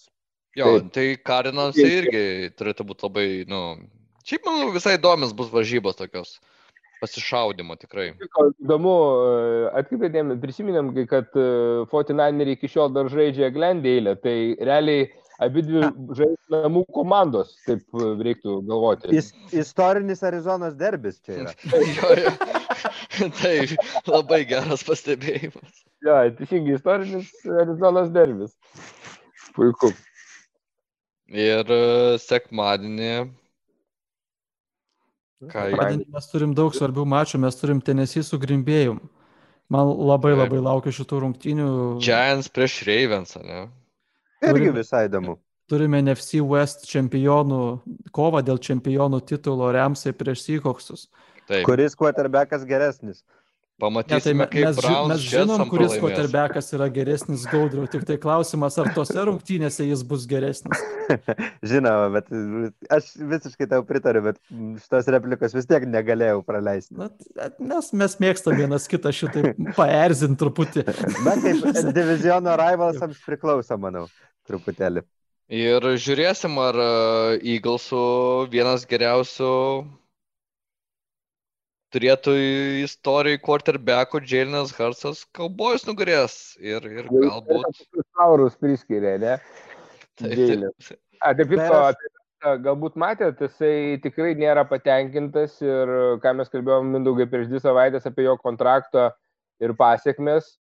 Jo, Taip. tai Cardinals irgi turėtų būti labai, nu, šiaip manau visai įdomios bus varžybos tokios pasišaudimo tikrai. Įdomu, e, atkreipėm, prisiminėm, kad 49 e, iki šiol dar žaidžia Glendale, tai realiai abi dvi žaidžia namų komandos, taip e, reiktų galvoti. Is, istorinis Arizonos derbis čia yra. jo, jo. tai labai geras pastebėjimas. Jo, teisingai, istorinis Arizonos derbis. Puiku. Ir sekmadienį. Sekmadienį mes turim daug svarbių mačų, mes turim tenesį su Grimbėjum. Man labai labai laukia šitų rungtynių. Giants prieš Ravens, ne? Irgi visai įdomu. Turime NFC West čempionų, kovą dėl čempionų titulo Remsai prieš Seahawksus. Taip. Kuris quarterbackas geresnis? Pamatysime, ja, tai kaip mes, Browns mes žinom, kuris quarterbackas yra geresnis gaudriau, tik tai klausimas, ar tose rungtynėse jis bus geresnis. Žinoma, bet aš visiškai tau pritariu, bet šitos replikos vis tiek negalėjau praleisti. Na, nes mes mėgstam vienas kitą šitai paerzinti truputį. Na, kaip diviziono rivalsams priklauso, manau, truputėlį. Ir žiūrėsim, ar e, Eaglesų vienas geriausių turėtų istorijai quarterbackų Jalinas Harsas Cowboys nugalės ir, ir galbūt. Taurus priskiria, ne? Taip. A, taip, taip, galbūt matėt, jisai tikrai nėra patenkintas ir ką mes kalbėjome Mindaugai prieš dvi savaitės apie jo kontraktą ir pasiekmes,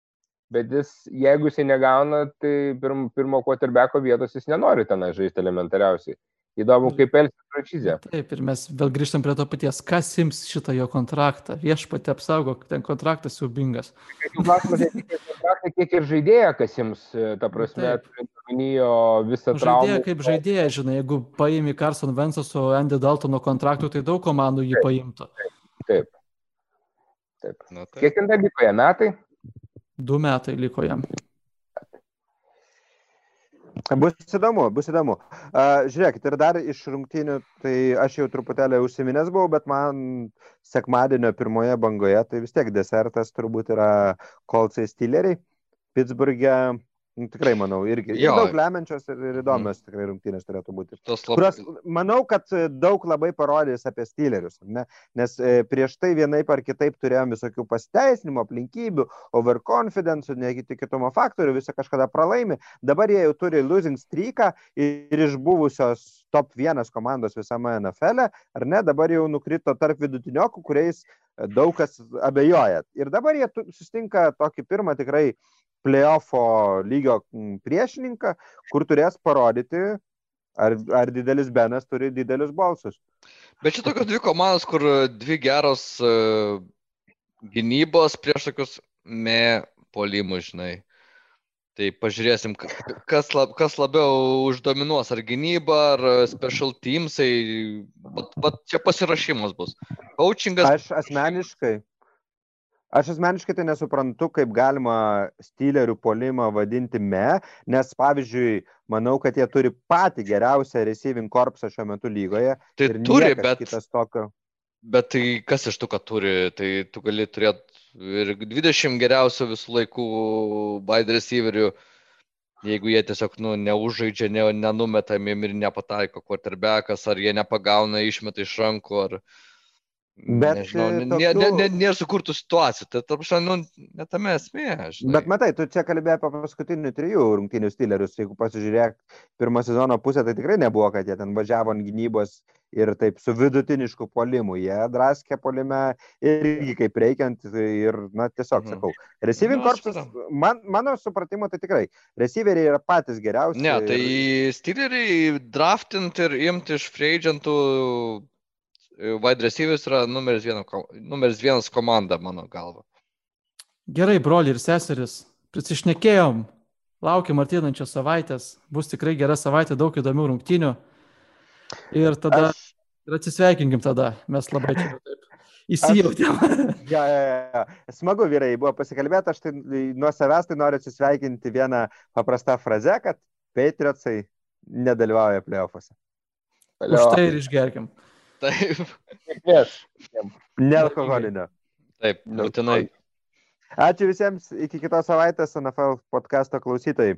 bet jis, jeigu jisai negauna, tai pirm, pirmo quarterbacko vietos jis nenori ten žaisti elementariausiai. Įdomu, kaip elgsis franšizė. Taip, ir mes vėl grįžtam prie to paties, kas sims šitą jo kontraktą. Viešpatė apsaugo, ten kontraktas siubingas. Klausimas, kontraktą, kiek ir žaidėja, kas sims, e, ta prasme, turinijo visą traumą. Žaidėja kaip žaidėja, žinai, jeigu paimi Carson Vensą su Andy Daltono kontraktu, tai daug komandų jį taip, paimtų. Taip. taip. taip. Na, taip. Kiek ten dar liko jam metai? Du metai liko jam. Bus įdomu, bus įdomu. Uh, žiūrėkit, ir dar iš rungtynių, tai aš jau truputėlį užsiminęs buvau, bet man sekmadienio pirmoje bangoje, tai vis tiek desertas turbūt yra Kolcai Stilleriai. Pittsburghe Nu, tikrai manau, irgi ir daug lemiančios ir, ir įdomios mm. tikrai rungtynės turėtų būti. Lab... Kurios, manau, kad daug labai parodys apie stylerius, ne? nes e, prieš tai vienaip ar kitaip turėjom visokių pasteisinimų, aplinkybių, overconfidence, neįtikėtumo faktorių, visą kažkada pralaimi. Dabar jie jau turi losing streaką ir iš buvusios top vienas komandos visame NFL, e, ar ne, dabar jau nukrito tarp vidutiniokų, kuriais daug kas abejoja. Ir dabar jie sustinka tokį pirmą tikrai playoffo lygio priešininką, kur turės parodyti, ar, ar didelis Benas turi didelius balsus. Bet čia tokios dvi komandos, kur dvi geros uh, gynybos prieš tokius me polimus, žinai. Tai pažiūrėsim, kas, lab, kas labiau uždominuos, ar gynyba, ar special teamsai. Bet, bet čia pasirašymas bus. Coachingas. Aš asmeniškai, Aš asmeniškai tai nesuprantu, kaip galima stylerių polimą vadinti me, nes pavyzdžiui, manau, kad jie turi patį geriausią receiving korpsą šiuo metu lygoje. Tai turi, bet... Kitas tokio. Bet tai kas iš tų, kad turi, tai tu gali turėti ir 20 geriausių visų laikų wide receiverių, jeigu jie tiesiog nu, neužžaidžia, ne, nenumetami ir nepataiko quarterbackas, ar jie nepagauna, išmeta iš rankų, ar, Bet Nežinau, e, tokių... nė, nė, nė sukurtų situacijų, tai tarp šiandien nu, netame esmė. Žinai. Bet matai, tu čia kalbėjai apie paskutinių trijų rungtynių stilierius, jeigu pasižiūrėk, pirmą sezono pusę tai tikrai nebuvo, kad jie ten važiavo ant gynybos ir taip su vidutinišku polimu, jie draskė polime irgi kaip reikiant ir, na, tiesiog mhm. sakau, receiving korpsas, man, mano supratimo tai tikrai, receiveriai yra patys geriausi. Ne, tai ir... stilieriai draftinti ir imti iš freidžiantų wide receivers yra numeris, viena, numeris vienas komanda, mano galva. Gerai, broli ir seseris, prisišnekėjom, laukiam artėjančios savaitės, bus tikrai gera savaitė, daug įdomių rungtynių. Ir tada Aš, ir atsisveikinkim tada. Mes labai čia taip įsijautėm. ja, ja, ja. Smagu, vyrai, buvo pasikalbėti, aš tai nuo savęs tai noriu atsisveikinti vieną paprastą frazę, kad Patriotsai nedalyvauja playoffuose. Už tai ir išgerkim. Taip, Sėkmės. Nealkoholinio. taip, būtinai. Ačiū visiems, iki kitos savaitės NFL podkasto klausytojai.